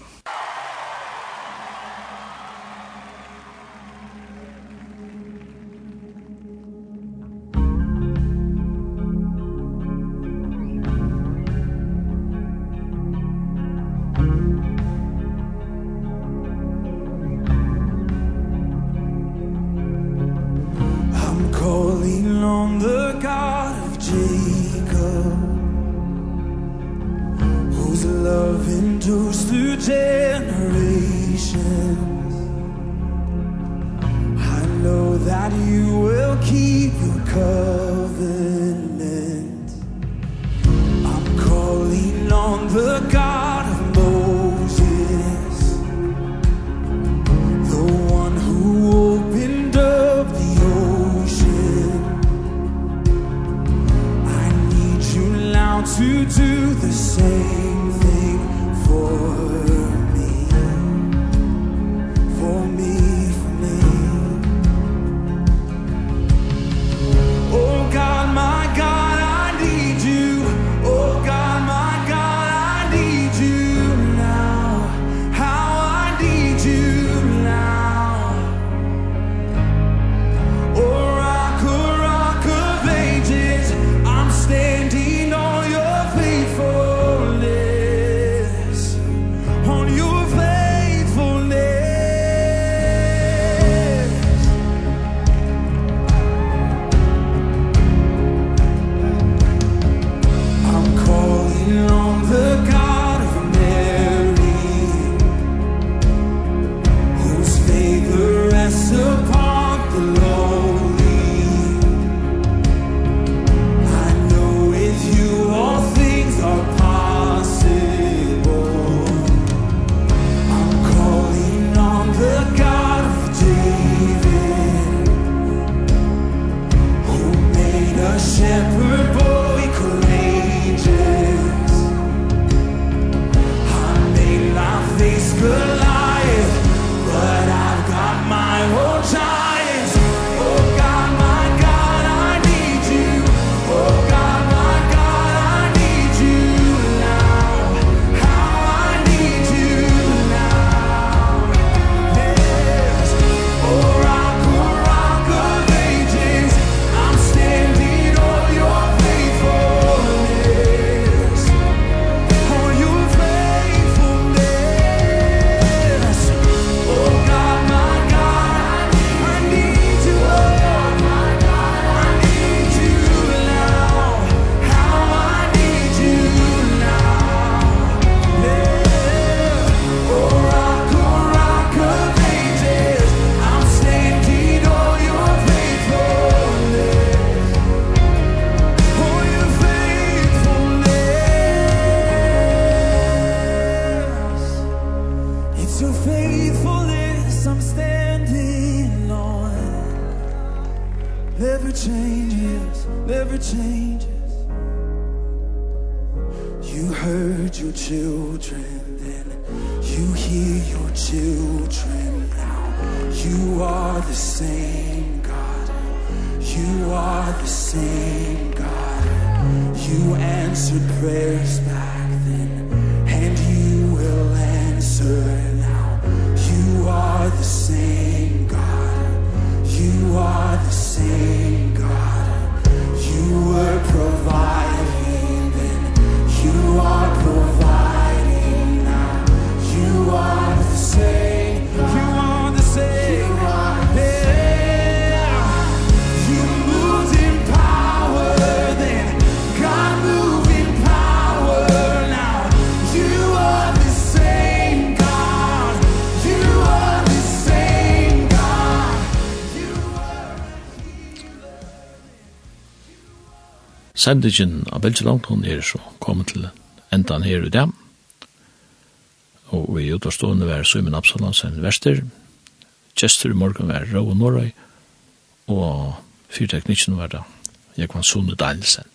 sendingen av Belgeland, hun er så kommet til endan her i dag. Og i utavstående var Søymen Absalonsen Vester, Kjester i morgen var Rå og Norøy, og fyrteknikken var da Jekvann Sone Danielsen.